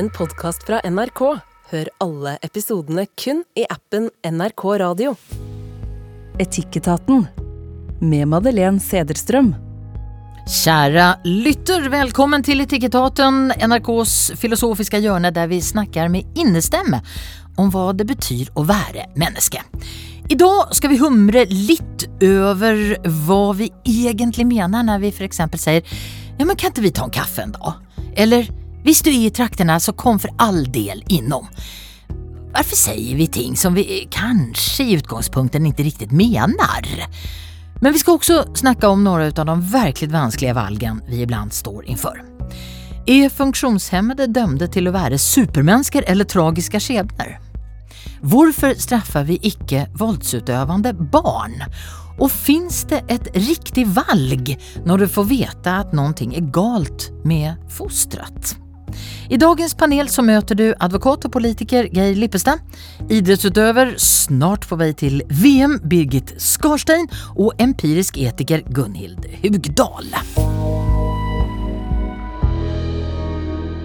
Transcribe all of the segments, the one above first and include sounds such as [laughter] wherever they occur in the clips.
en podkast fra NRK. Hør alle episodene kun i appen NRK Radio. Etikketaten med Madeleine Sederstrøm. Kära lytter, velkommen til Etikketaten, NRKs filosofiske hjørne der vi snakker med innestemme om hva det betyr å være menneske. I dag skal vi humre litt over hva vi egentlig mener når vi eksempel sier ja, men kan ikke vi ta en kaffe en dag? Eller hvis du er i traktene, så kom for all del innom. Hvorfor sier vi ting som vi kanskje i utgangspunktet ikke riktig mener? Men vi skal også snakke om noen av de virkelig vanskelige valgene vi iblant står innenfor. Er funksjonshemmede dømte til å være supermennesker eller tragiske skjebner? Hvorfor straffer vi ikke voldsutøvende barn? Og fins det et riktig valg når du får vite at noe er galt med fosteret? I dagens panel så møter du advokat og politiker Geir Lippestad, idrettsutøver, snart på vei til VM, Birgit Skarstein og empirisk etiker Gunhild Hugdal.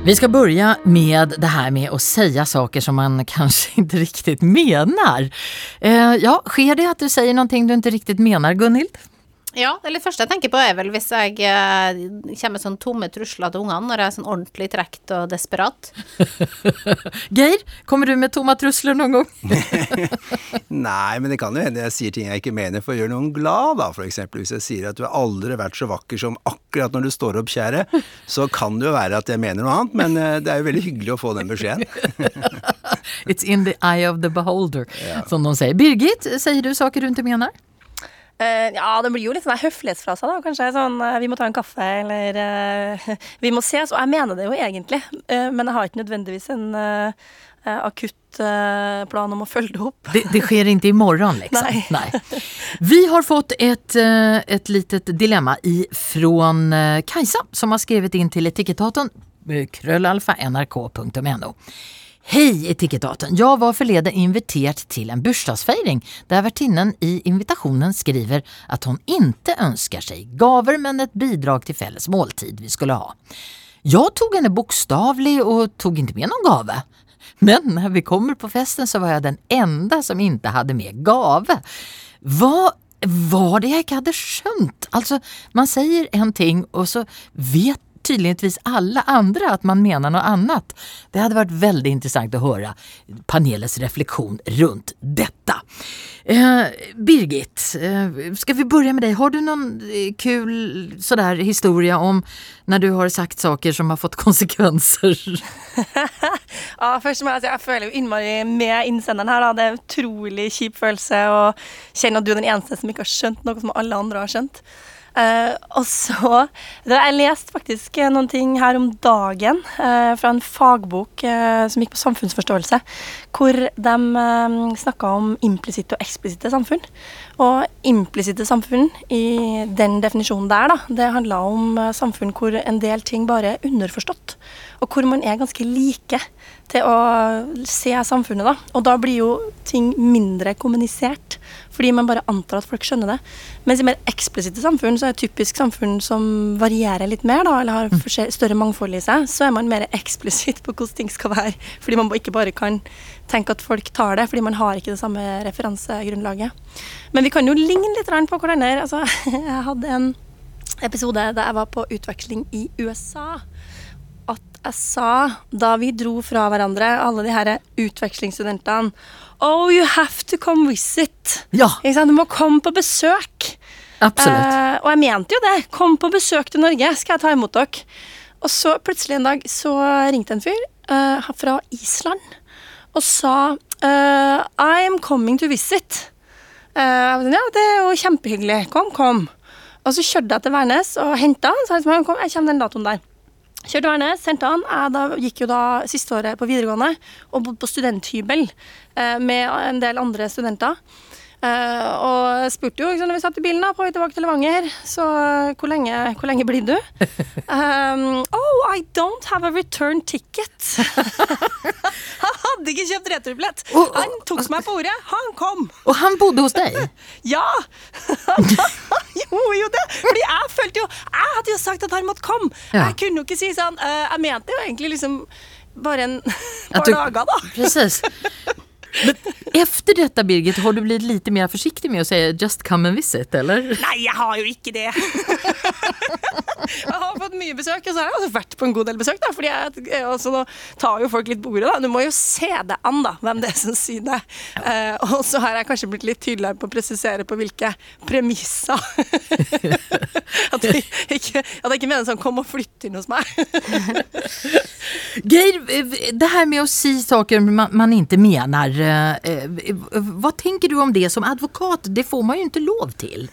Vi skal begynne med det her med å si saker som man [laughs] kanskje ikke riktig mener. Eh, ja, Skjer det at du sier noe du ikke riktig mener, Gunhild? Ja, eller det første jeg tenker på er vel hvis jeg eh, kommer med sånne tomme trusler til ungene når jeg er sånn ordentlig trekt og desperat. [laughs] Geir, kommer du med tomme trusler noen gang? [laughs] Nei, men det kan jo hende jeg sier ting jeg ikke mener for å gjøre noen glad, da. For eksempel hvis jeg sier at du har aldri vært så vakker som akkurat når du står opp, kjære. Så kan det jo være at jeg mener noe annet, men eh, det er jo veldig hyggelig å få den beskjeden. [laughs] It's in the eye of the beholder, ja. som de sier. Birgit, sier du saker du ikke mener? Uh, ja, det blir jo litt sånn høflighetsfrase, da. Kanskje sånn uh, vi må ta en kaffe, eller uh, [laughs] vi må ses. Og jeg mener det jo egentlig, men jeg har ikke nødvendigvis en akutt plan om å følge det opp. Det, det skjer ikke i morgen, [laughs] liksom? Nei. Nei. Vi har fått et, et litet dilemma fra Kajsa, som har skrevet inn til etikettaten krøllalfa nrk.no. Hej Etikettaten! Jag var förleden inviterad til en bursdagsfeiring der vertinnen i invitationen skriver at hun ikke ønsker seg gaver men et bidrag til felles måltid vi skulle ha. Jeg tog henne bokstavlig og tog ikke med noen gave. Men når vi kommer på festen så var jeg den enda som ikke hadde med gave. Hva var det jeg ikke hadde skjønt? Alltså, man sier en ting, og så vet tydeligvis alle andre at man mener noe annet. Det hadde vært veldig interessant å høre panelets refleksjon rundt dette. Eh, Birgit, eh, skal vi begynne med deg? Har du noen eh, kul sådär, historie om når du har sagt saker som har fått [laughs] konsekvenser? [laughs] ja, først må jeg si jeg føler jo innmari med innsenderen her. Da. Det er en utrolig kjip følelse å kjenne at du er den eneste som ikke har skjønt noe som alle andre har skjønt. Uh, og så Jeg leste faktisk noen ting her om dagen uh, fra en fagbok uh, som gikk på samfunnsforståelse, hvor de uh, snakka om implisitte og eksplisitte samfunn. Og implisitte samfunn, i den definisjonen der, da, det handla om samfunn hvor en del ting bare er underforstått, og hvor man er ganske like til å se samfunnet, da. Og da blir jo ting mindre kommunisert, fordi man bare antar at folk skjønner det. Mens i mer eksplisitte samfunn, så er det typisk samfunn som varierer litt mer, da, eller har mm. større mangfold i seg, så er man mer [laughs] eksplisitt på hvordan ting skal være. Fordi man ikke bare kan tenke at folk tar det, fordi man har ikke det samme referansegrunnlaget. Men vi kan jo ligne litt på hverandre. Altså, [laughs] jeg hadde en episode da jeg var på utveksling i USA At jeg sa da vi dro fra hverandre, alle de her utvekslingsstudentene Oh, you have to come visit. Ja. Du må komme på besøk. Absolutt. Eh, og jeg mente jo det. Kom på besøk til Norge, skal jeg ta imot dere. Og så plutselig en dag så ringte en fyr eh, fra Island og sa uh, I coming to visit. Uh, ja, det er jo kjempehyggelig. Kom, kom. Og så kjørte jeg til Værnes og henta han. Så jeg, jeg kommer den datoen der. Kjørte Værnes, sendte han. Jeg da, gikk jo da siste året på videregående og bodde på studenthybel eh, med en del andre studenter. Uh, og spurte jo liksom, når vi satt i bilen da, på vei tilbake til Levanger, så uh, hvor, lenge, hvor, lenge, blir du? [laughs] Um, oh, I don't have a return ticket. [laughs] han hadde ikke kjøpt returbillett. Oh, han tok meg på ordet. Han kom. Og han bodde hos deg? [laughs] ja! han gjorde jo det. Fordi jeg følte jo Jeg hadde jo sagt at han måtte komme. Ja. Jeg kunne jo ikke si sånn uh, Jeg mente jo egentlig liksom bare en par du- dager, da. Precis. Men efter detta Birgit, har du blivit lite mer försiktig med att säga just come and visit eller? Nei, jeg har jo ikke det. [laughs] jeg har fått mye besøk, og så har jeg også vært på en god del besøk. da, fordi jeg, jeg også, Nå tar jo folk litt på ordet. da. Du må jo se det an, da, hvem det er som sier det. Uh, og så har jeg kanskje blitt litt tydeligere på å presisere på hvilke premisser. [laughs] at, jeg ikke, at jeg ikke mener sånn 'kom og flytt inn hos meg'. Geir, eh, det her med å si saker man, man ikke menar. Eh, tenker du om det som advokat? Det får man jo ikke lov til.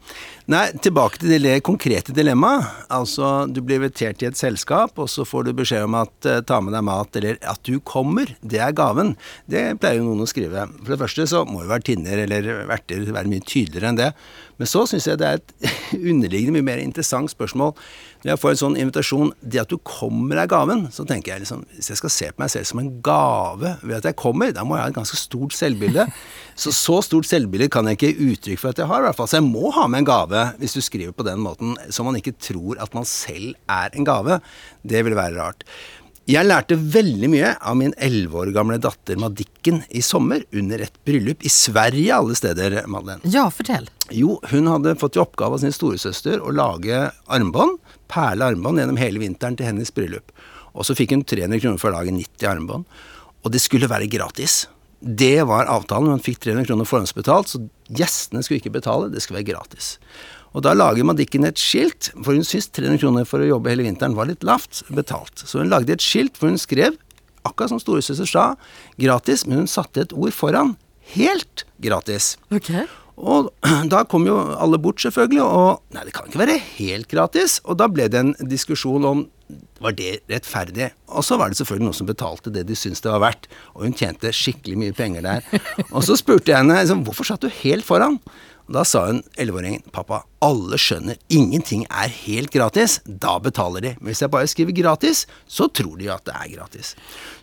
Nei, tilbake til det konkrete dilemmaet. Altså, du blir invitert i et selskap, og så får du beskjed om at eh, ta med deg mat, eller at du kommer. Det er gaven. Det pleier jo noen å skrive. For det første så må jo vertinner eller verter være mye tydeligere enn det. Men så syns jeg det er et [laughs] underliggende mye mer interessant spørsmål. Når jeg får en sånn invitasjon, det at du kommer er gaven, så tenker jeg liksom Hvis jeg skal se på meg selv som en gave ved at jeg kommer, da må jeg ha et ganske stort selvbilde. [laughs] Så så stort selvbilde kan jeg ikke gi uttrykk for at jeg har, i hvert fall. Så jeg må ha med en gave, hvis du skriver på den måten, så man ikke tror at man selv er en gave. Det ville være rart. Jeg lærte veldig mye av min elleve år gamle datter Madikken i sommer, under et bryllup i Sverige, alle steder, Madeleine. Ja, fortell. Jo, hun hadde fått i oppgave av sin storesøster å lage armbånd, perle armbånd, gjennom hele vinteren til hennes bryllup. Og så fikk hun 300 kroner for å lage 90 armbånd. Og det skulle være gratis. Det var avtalen. Hun fikk 300 kroner forhåndsbetalt, så gjestene skulle ikke betale, det skulle være gratis. Og da lager Madikken et skilt, for hun syntes 300 kroner for å jobbe hele vinteren var litt lavt betalt. Så hun lagde et skilt hvor hun skrev, akkurat som storesøster sa, gratis, men hun satte et ord foran. Helt gratis. Ok. Og [clears throat] da kom jo alle bort, selvfølgelig, og nei, det kan ikke være helt gratis. Og da ble det en diskusjon om var det rettferdig. Og så var det selvfølgelig noen som betalte det de syntes det var verdt, og hun tjente skikkelig mye penger der. [laughs] Og så spurte jeg henne liksom, hvorfor satt du helt foran? Da sa hun elleveåringen pappa, alle skjønner ingenting er helt gratis, da betaler de. Men hvis jeg bare skriver gratis, så tror de jo at det er gratis.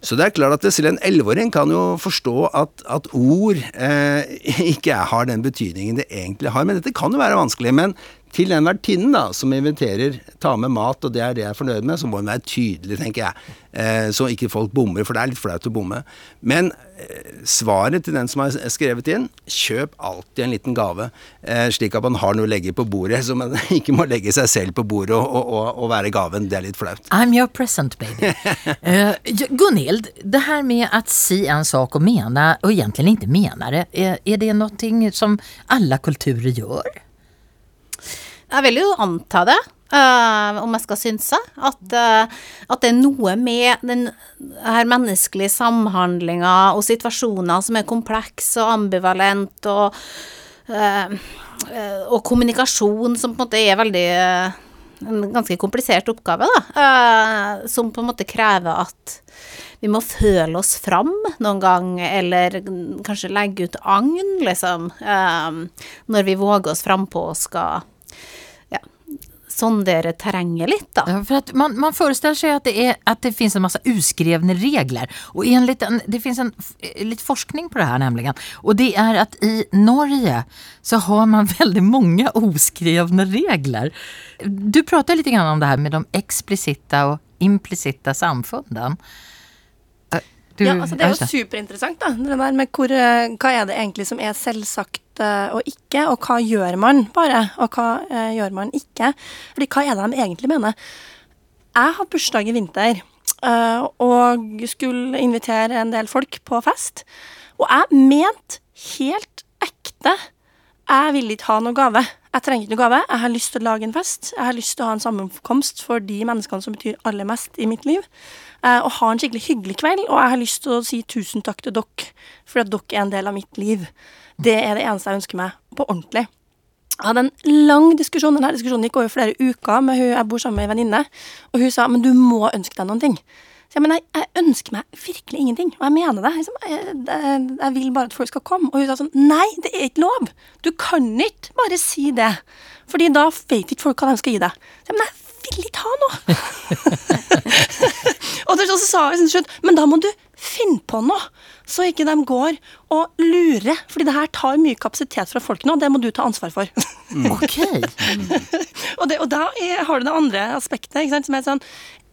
Så det er klart at selv en elleveåring kan jo forstå at, at ord eh, [laughs] ikke har den betydningen det egentlig har. Men dette kan jo være vanskelig. Men til den vertinnen da, som inviterer, ta med mat, og det er det jeg er fornøyd med, så må hun være tydelig, tenker jeg. Eh, så ikke folk bommer, for det er litt flaut å bomme. Men eh, svaret til den som har skrevet inn, kjøp alltid en liten gave, eh, slik at man har noe å legge på bordet, [laughs] så man ikke må legge seg selv på bordet og, og, og, og være gaven. Det er litt flaut. I'm your present baby. [laughs] uh, Gunhild, det her med å si en sak og mene, og egentlig ikke mene det, er, er det noe som alle kulturer gör? Jeg vil jo anta det, Uh, om jeg skal synse. At, uh, at det er noe med den her menneskelige samhandlinga og situasjoner som er komplekse og ambivalent, og, uh, og kommunikasjon som på en måte er veldig en ganske komplisert oppgave, da. som på en måte krever at vi må føle oss fram noen gang, eller kanskje legge ut agn, liksom, når vi våger oss frampå og skal sondere terrenget litt, da. Ja, for att man, man forestiller seg at det, er, at det finnes en masse uskrevne regler. Og enligt en, det finnes en litt forskning på det her, nemlig. Og det er at i Norge så har man [laughs] veldig mange uskrevne regler. Du prater litt om det her med de eksplisitte og implisitte samfunden. Eh, Du, Ja, altså Det er jo superinteressant, da. Det der med hvor, eh, hva er det egentlig som er selvsagt eh, og ikke, og hva gjør man bare, og hva eh, gjør man ikke? Fordi hva er det de egentlig mener? Jeg hadde bursdag i vinter eh, og skulle invitere en del folk på fest. Og jeg mente helt ekte jeg vil ikke ha noe gave. Jeg trenger ikke noe gave. Jeg har lyst til å lage en fest. Jeg har lyst til å ha en sammenkomst for de menneskene som betyr aller mest i mitt liv. Eh, og ha en skikkelig hyggelig kveld. Og jeg har lyst til å si tusen takk til dere, for at dere er en del av mitt liv. Det er det eneste jeg ønsker meg på ordentlig. Jeg hadde en lang diskusjon. Denne diskusjonen gikk over flere uker med hun jeg bor sammen med ei venninne. Og hun sa men du må ønske deg noen ting. Så jeg, men jeg, jeg ønsker meg virkelig ingenting, og jeg mener det. Liksom, jeg, jeg, jeg vil bare at folk skal komme. Og hun sa sånn Nei, det er ikke lov! Du kan ikke bare si det. Fordi da vet ikke folk hva de skal gi deg. Så jeg, men jeg vil ikke ha noe! [laughs] og så sa hun til slutt Men da må du finne på noe. så ikke de går og lurer. Fordi det her tar mye kapasitet fra folk nå, og det må du ta ansvar for. Ok. [laughs] og, det, og da er, har du det andre aspektet, ikke sant, som er sånn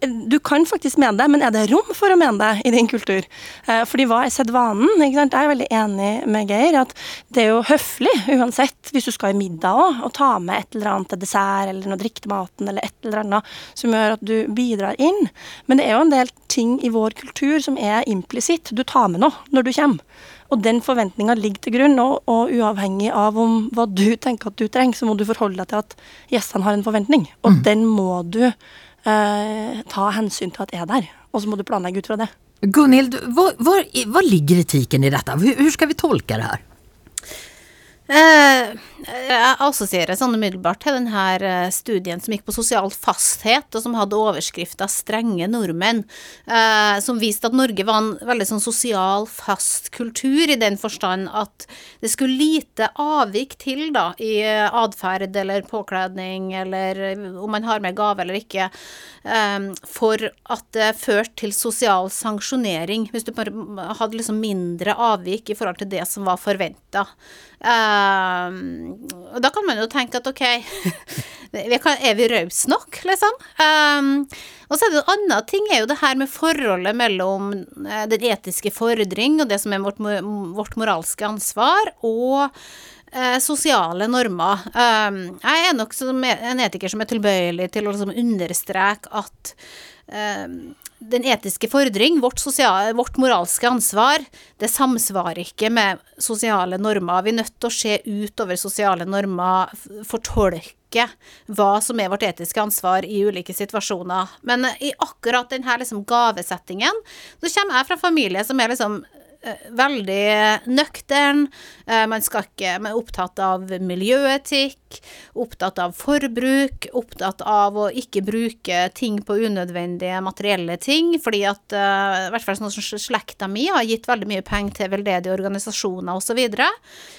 du kan faktisk mene det, men er det rom for å mene det i din kultur? Eh, fordi hva er sedvanen? Ikke sant? Jeg er veldig enig med Geir at det er jo høflig uansett, hvis du skal i middag òg, å ta med et eller annet til dessert eller noe drikke til maten eller et eller annet som gjør at du bidrar inn. Men det er jo en del ting i vår kultur som er implisitt. Du tar med noe når du kommer. Og den forventninga ligger til grunn, og, og, uavhengig av om hva du tenker at du trenger, så må du forholde deg til at gjestene har en forventning, og mm. den må du eh, ta hensyn til at er der. Og så må du planlegge ut fra det. Gunhild, hva ligger etikken i dette? Hvordan skal vi tolke det her? Eh, jeg assosierer sånn umiddelbart til denne eh, studien som gikk på sosial fasthet, og som hadde overskrifta 'Strenge nordmenn', eh, som viste at Norge var en veldig sånn sosial, fast kultur, i den forstand at det skulle lite avvik til da, i atferd eller påkledning, eller om man har med gave eller ikke, for at det førte til sosial sanksjonering, hvis du bare hadde liksom mindre avvik i forhold til det som var forventa. Um, og da kan man jo tenke at ok, [laughs] er vi rause nok, liksom? Um, og så er det en annen ting er jo det her med forholdet mellom eh, den etiske fordring og det som er vårt, vårt moralske ansvar, og eh, sosiale normer. Um, jeg er nok en etiker som er tilbøyelig til å liksom understreke at den etiske fordring, vårt, sosiale, vårt, moralske ansvar, det samsvarer ikke med sosiale normer. Vi er nødt til å se utover sosiale normer, fortolke hva som er vårt etiske ansvar i ulike situasjoner. Men i akkurat denne liksom gavesettingen, så kommer jeg fra familie som er liksom veldig nøktern. Eh, man skal ikke Man er opptatt av miljøetikk, opptatt av forbruk, opptatt av å ikke bruke ting på unødvendige materielle ting, fordi at eh, i hvert fall sånn slekta mi har gitt veldig mye penger til veldedige organisasjoner osv. Så, videre.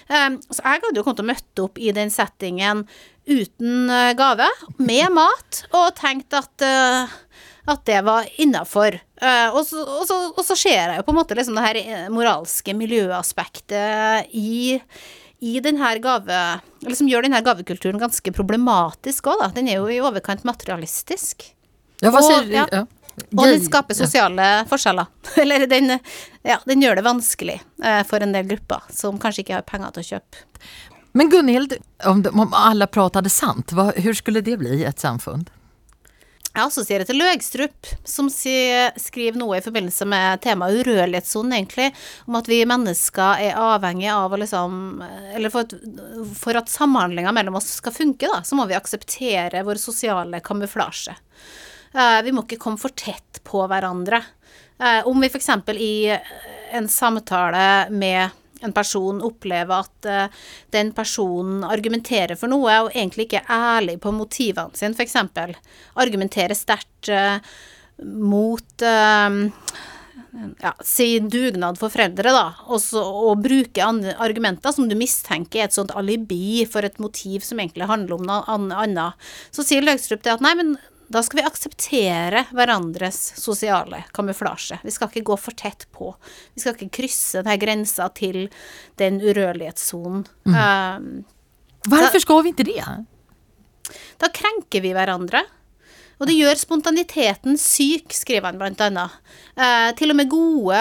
så jeg hadde jo kommet til å møtte opp i den settingen uten gave, med mat, og tenkt at at det var innafor. Og, og, og, så ser jeg jo på en måte liksom det her eh, moralske miljøaspektet i, i denne gave... Eller som gjør denne gavekulturen ganske problematisk òg, da. Den er jo i overkant materialistisk. Ja, hva sier ja. ja. Og den skaper sosiale ja. forskjeller. [laughs] Eller den, ja, den gjør det vanskelig uh, for en del grupper som kanskje ikke har penger til å kjøpe. Men Gunhild, om, om alle pratet sant, hvordan skulle det bli et samfunn? Jeg assosierer til Løgstrup, som skriver noe i forbindelse med temaet urørlighetssonen, egentlig, om at vi mennesker er avhengige av å liksom Eller for at, for at samhandlinga mellom oss skal funke, da, så må vi akseptere vår sosiale kamuflasje. Uh, vi må ikke komme for tett på hverandre. Uh, om vi f.eks. i en samtale med en person opplever at uh, den personen argumenterer for noe, og egentlig ikke er ærlig på motivene sine, f.eks. Argumenterer sterkt uh, mot uh, ja, si dugnad for foreldre, da, og, så, og argumenter som du mistenker er et sånt alibi for et motiv som egentlig handler om noe annet. Så sier Løgstrup det at nei, men da skal vi akseptere hverandres sosiale kamuflasje. Vi skal ikke gå for tett på. Vi skal ikke krysse denne grensa til den urørlighetssonen. Mm. Um, Hvorfor skal vi ikke det? Da krenker vi hverandre. Og det gjør spontaniteten syk, skriver han blant annet. Eh, til og med gode,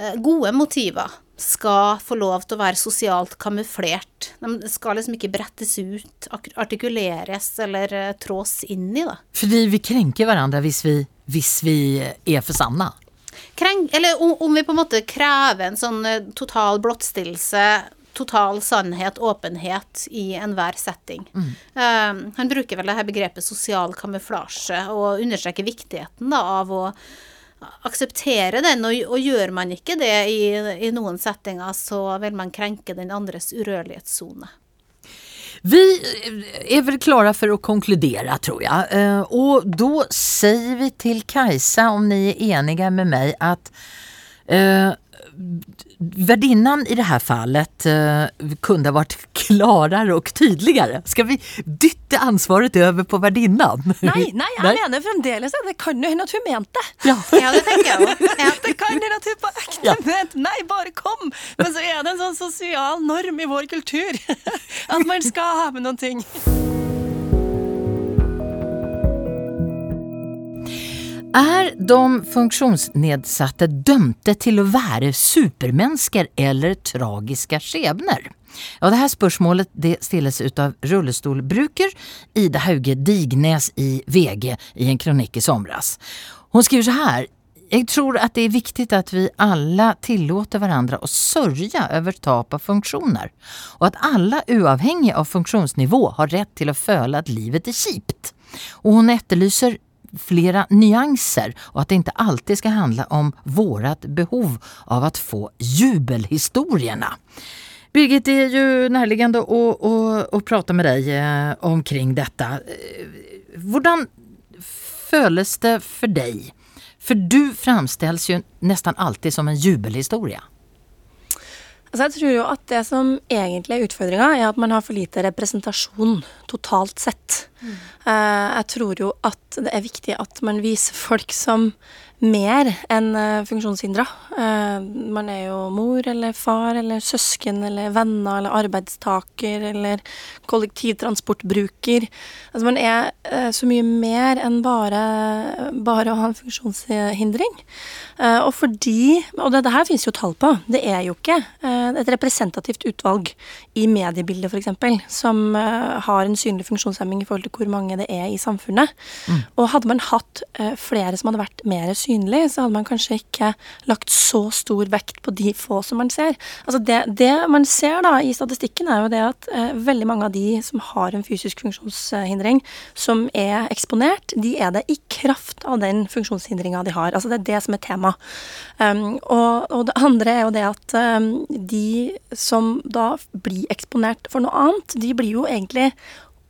eh, gode motiver skal få lov til å være sosialt kamuflert. De skal liksom ikke brettes ut, artikuleres eller uh, trås inn i. Da. Fordi vi krenker hverandre hvis vi, hvis vi er for sanne? Krenk, eller om, vi på en måte krever en sånn total blottstillelse, total sannhet, åpenhet i enhver setting. Mm. Um, han bruker vel det her begrepet sosial kamuflasje, og understreker viktigheten da, av å akseptere den, og, og, gjør man ikke det i, i, noen settinger, så vil man krenke den andres urørlighetssone. Vi er vel klare for å konkludere, tror jeg. Eh, og da sier vi til Kajsa, om dere er enige med meg, at uh, värdinnan i det här fallet eh, kunde ha vært klarere og tydeligere. Skal vi dytte ansvaret over på värdinnan? Nei, nei, jeg nei? mener fremdeles det. Det kan jo hende at hun mente ja. ja, det tenker jeg òg. Ja. Det kan hende at hun på [laughs] ekte ja. mente Nei, bare sosial norm i vår kultur. [laughs] At man skal ha med noen ting. Er de funksjonsnedsatte dømte til å være supermennesker eller tragiske skjebner? Ja, det her spørsmålet det stilles ut av rullestolbruker Ida Hauge Dignes i VG i en kronikk i somras. Hun skriver så her jeg tror at det er viktig at vi alle tillater hverandre å sørge over tap av funksjoner, og at alle, uavhengig av funksjonsnivå, har rett til å føle at livet er kjipt. Og hun etterlyser flere nyanser og at det ikke alltid skal handle om vårat behov av å få jubelhistorierna. Birgit, det jo nærliggende å, å, å prate med deg eh, omkring dette. Hvordan føles det for deg? For du framställs jo nesten alltid som en jubelhistorie. Altså jeg tror jo at det som egentlig er utfordringa, er at man har for lite representasjon totalt sett. Mm. Jeg tror jo at det er viktig at man viser folk som mer enn uh, funksjonshindra. Uh, man er jo mor eller far eller søsken eller venner eller arbeidstaker eller kollektivtransportbruker. Altså man er så mye mer enn bare, bare å ha en funksjonshindring. og fordi Og det, det her finnes jo tall på. Det er jo ikke et representativt utvalg i mediebildet f.eks. som har en synlig funksjonshemming i forhold til hvor mange det er i samfunnet. Mm. Og hadde man hatt flere som hadde vært mer synlige så hadde man kanskje ikke lagt så stor vekt på de få som man ser. Altså det, det man ser da i statistikken, er jo det at eh, veldig mange av de som har en fysisk funksjonshindring, som er eksponert, de er det i kraft av den funksjonshindringa de har. Altså det er det som er tema. Um, og, og, det andre er jo det at um, de som da blir eksponert for noe annet, de blir jo egentlig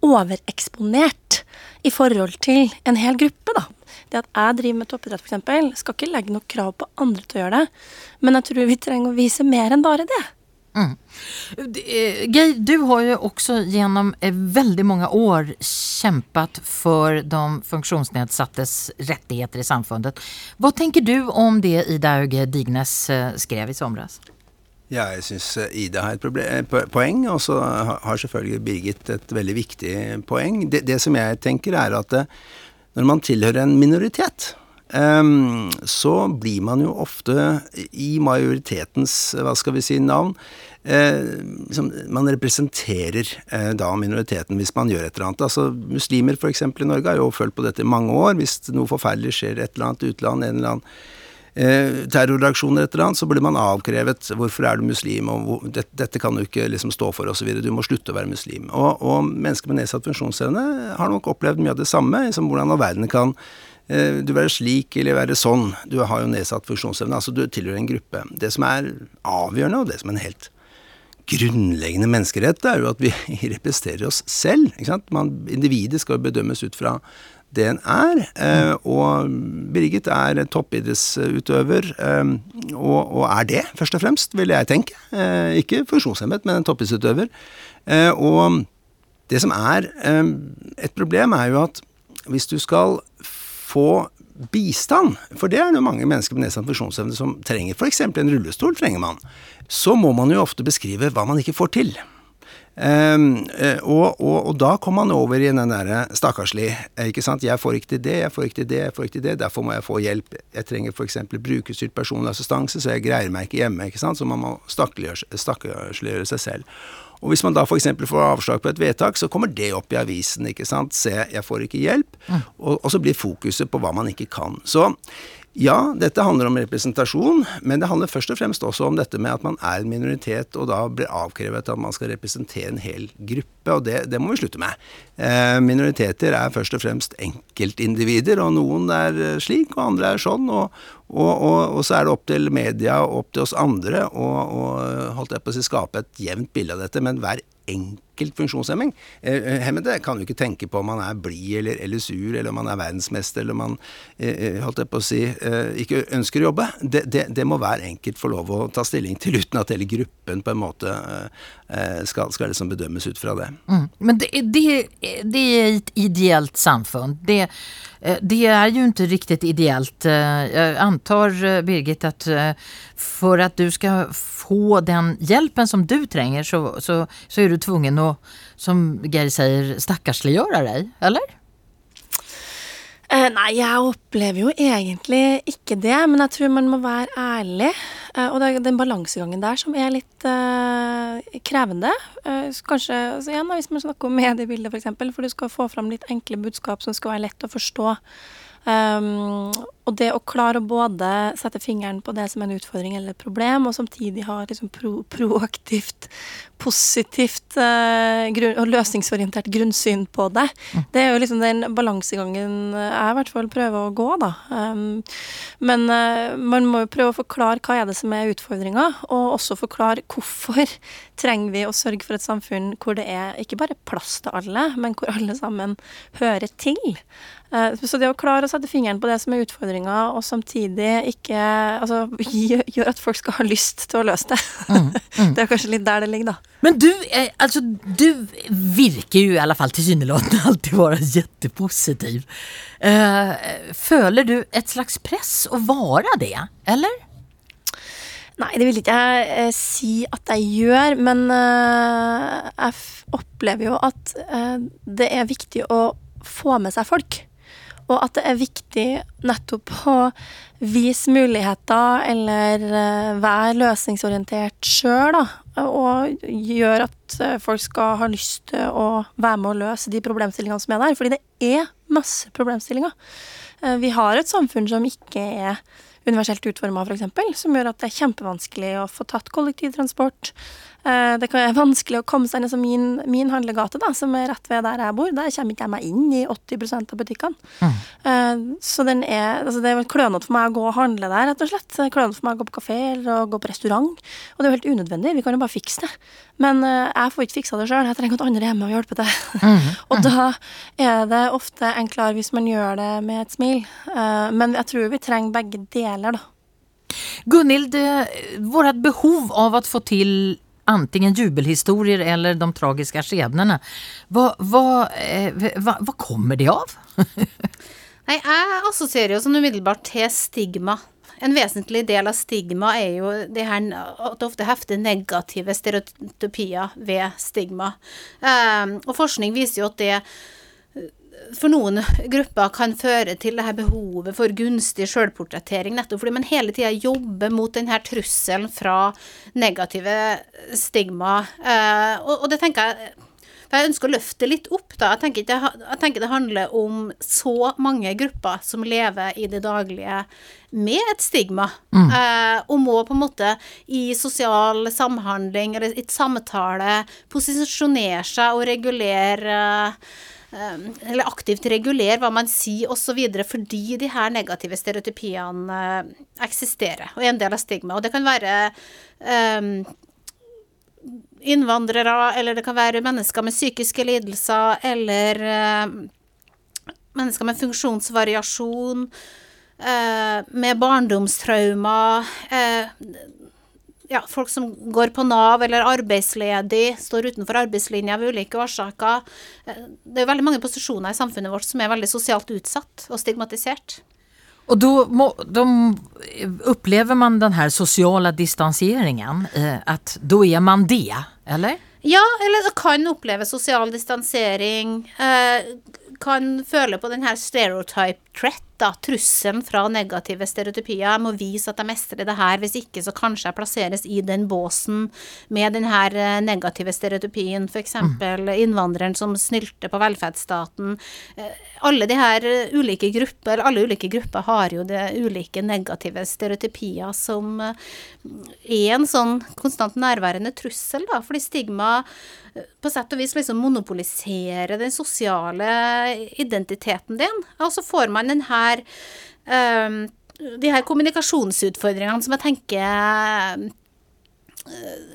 overeksponert i forhold til en hel gruppe, da. Det at jeg driver med toppidrett, f.eks., skal ikke legge noe krav på andre til å gjøre det. Men jeg tror vi trenger å vise mer enn bare det. Mm. Geir, du har jo også gjennom eh, veldig mange år kjempet for de funksjonsnedsattes rettigheter i samfunnet. Hva tenker du om det Ida Auge Dignes eh, skrev i somras? Ja, jeg syns eh, Ida har et poeng, og så har selvfølgelig Birgit et veldig viktig poeng. Det, det som jeg tenker er at når man tilhører en minoritet, um, så blir man jo ofte i majoritetens, hva skal vi si, navn eh, liksom, Man representerer eh, da minoriteten hvis man gjør et eller annet. Altså Muslimer f.eks. i Norge har jo følt på dette i mange år. Hvis noe forferdelig skjer i et eller annet utland, en eller annen eh, terroraksjoner et eller annet, så blir man avkrevet 'hvorfor er du muslim', og hvor, det, 'dette kan du ikke liksom stå for', osv. Du må slutte å være muslim. Og, og mennesker med nedsatt funksjonsevne har nok opplevd mye av det samme, liksom hvordan all verden kan eh, du være slik eller være sånn. Du har jo nedsatt funksjonsevne. Altså du tilhører en gruppe. Det som er avgjørende, og det som er en helt grunnleggende menneskerett, er jo at vi [laughs] representerer oss selv. Man, individet skal bedømmes ut fra det en er. Eh, og Birgit er toppidrettsutøver, eh, og, og, er det, først og fremst, vil jeg tenke. Eh, ikke funksjonshemmet, men en toppidrettsutøver. Og det som er et problem, er jo at hvis du skal få bistand, for det er det mange mennesker med nedsatt funksjonsevne som trenger, f.eks. en rullestol trenger man, så må man jo ofte beskrive hva man ikke får til. Um, og, og, og, da kom man over i den derre stakkarslig, ikke sant. Jeg får ikke til det, jeg får ikke til det, jeg får ikke til det. Derfor må jeg få hjelp. Jeg trenger f.eks. brukerstyrt personlig assistanse, så jeg greier meg ikke hjemme, ikke sant. Så man må stakkarsliggjøre seg selv. Og hvis man da f.eks. får avslag på et vedtak, så kommer det opp i avisen, ikke sant. Se, jeg får ikke hjelp. Mm. Og, og så blir fokuset på hva man ikke kan. Så ja, dette handler om representasjon, men det handler først og fremst også om dette med at man er en minoritet, og da blir avkrevet at man skal representere en hel gruppe, og det, det må vi slutte med. Eh, minoriteter er først og fremst enkeltindivider, og noen er slik, og andre er sånn, og, og, og, og så er det opp til media og opp til oss andre å holdt jeg på å si, skape et jevnt bilde av dette, men hver enkelt funksjonshemming. Eh, eh, hemmede kan jo ikke tenke på om man er blid eller, eller, sur, eller om man er verdensmester, eller om man eh, holdt jeg på å si, ikke ønsker å jobbe. Det, det, det, må hver enkelt få lov å ta stilling til, uten at hele gruppen på en måte skal, skal liksom bedømmes ut fra det. Mm. Men det, det, det er et ideelt samfunn. Det, eh, det er jo ikke riktig ideelt. Jeg antar, eh, Birgit, at for at du skal få den hjelpen som du trenger, så, så, så er du tvungen å, som Geir sier, stakkarsliggjøre deg, eller? Eh, nei, jeg opplever jo egentlig ikke det, men jeg tror man må være ærlig. Eh, og det er den balansegangen der som er litt eh, krevende. Eh, kanskje altså igjen, hvis man snakker om mediebildet, f.eks., for, for du skal få fram litt enkle budskap som skal være lett å forstå. Um, og det å klare å både sette fingeren på det som er en utfordring eller et problem, og samtidig ha liksom pro proaktivt, positivt uh, grunn, og løsningsorientert grunnsyn på det, mm. det er jo liksom den balansegangen jeg i hvert fall prøver å gå, da. Um, men uh, man må jo prøve å forklare hva er det som er utfordringa, og også forklare hvorfor trenger vi å sørge for et samfunn hvor det er ikke bare plass til alle, men hvor alle sammen hører til. Uh, så det å klare å sette fingeren på det som er utfordringa, og samtidig ikke Altså [laughs] gjør at folk skal ha lyst til å løse det. Mm, mm. [laughs] Det er kanskje litt der det ligger, da. Men du, eh, altså, du virker jo i alle fall tilsynelatende [laughs] alltid være kjempepositiv. Uh, føler du et slags press å være det, eller? Nei, det vil ikke jeg eh, si at jeg gjør, men eh, jeg opplever jo at eh, det er viktig å få med seg folk. Og at det er viktig nettopp å vise muligheter eller uh, være løsningsorientert sjøl, da. Og gjøre at uh, folk skal ha lyst til å være med å løse de problemstillingene som er der. Fordi det er masse problemstillinger. Uh, vi har et samfunn som ikke er universelt utforma, f.eks., som gjør at det er kjempevanskelig å få tatt kollektivtransport. Eh, det kan være [laughs] vanskelig å komme seg inn i min, min, handlegate, da, som er rett ved der jeg bor. Der kommer ikke jeg meg inn i 80 av butikkene. Mm. Eh, så den er, altså det er klønete for meg å gå og handle der, rett og slett. Klønete for meg å gå på kafé eller å gå på restaurant. Og det er jo helt unødvendig, vi kan jo bare fikse det. Men eh, jeg får ikke fiksa det sjøl, jeg trenger at andre er hjemme og hjelper til. Mm. [laughs] og da er det ofte enklere hvis man gjør det med et smil. Men jeg tror vi trenger begge deler, da. Gunhild, vårt behov av å få til antingen jubelhistorier eller de tragiske skjebnene. Hva, hva, eh, hva, hva kommer det av? [laughs] Nei, Jeg assosierer jo sånn umiddelbart til stigma. En vesentlig del av stigma er jo det her at det ofte hefter negative stereotypier ved stigma. Um, og forskning viser jo at det for noen grupper kan føre til det her behovet for gunstig sjølportrettering, nettopp fordi man hele tida jobber mot denne trusselen fra negative stigma. Uh, og, det tenker jeg Jeg ønsker å løfte litt opp, da. Jeg tenker, det, jeg tenker, det, handler om så mange grupper som lever i det daglige med et stigma, mm. eh, og må på en måte i sosial samhandling eller i et samtale posisjonere seg og regulere Ehm, eller aktivt regulere hva man sier osv., fordi de her negative stereotypiene eh, eksisterer og er en del av stigmaet. Og det kan være um, innvandrere, eller det kan være mennesker med psykiske lidelser, eller eh, mennesker med funksjonsvariasjon, eh, med barndomstraumer. Uh, ja, folk som går på Nav eller arbeidsledig, står utenfor arbeidslinja av ulike årsaker. Eh, det er veldig mange posisjoner i samfunnet vårt som er veldig sosialt utsatt og stigmatisert. Og da opplever man den her sosiale distanseringen, eh, at da er man det, eller? Ja, eller kan oppleve sosial distansering. Eh, kan føle på den her stereotype threat da, trusselen fra negative stereotypier. Jeg må vise at jeg mestrer det her, hvis ikke så kanskje jeg plasseres i den båsen med den her eh, negative stereotypien, f.eks. Mm. innvandreren som snylter på velferdsstaten. Eh, alle de her eh, ulike grupper, alle ulike grupper har jo det ulike negative stereotypier som er en sånn konstant nærværende trussel, da, fordi stigma på sett og vis liksom monopoliserer den sosiale identiteten din. Og så får man den her um, De her kommunikasjonsutfordringene som jeg tenker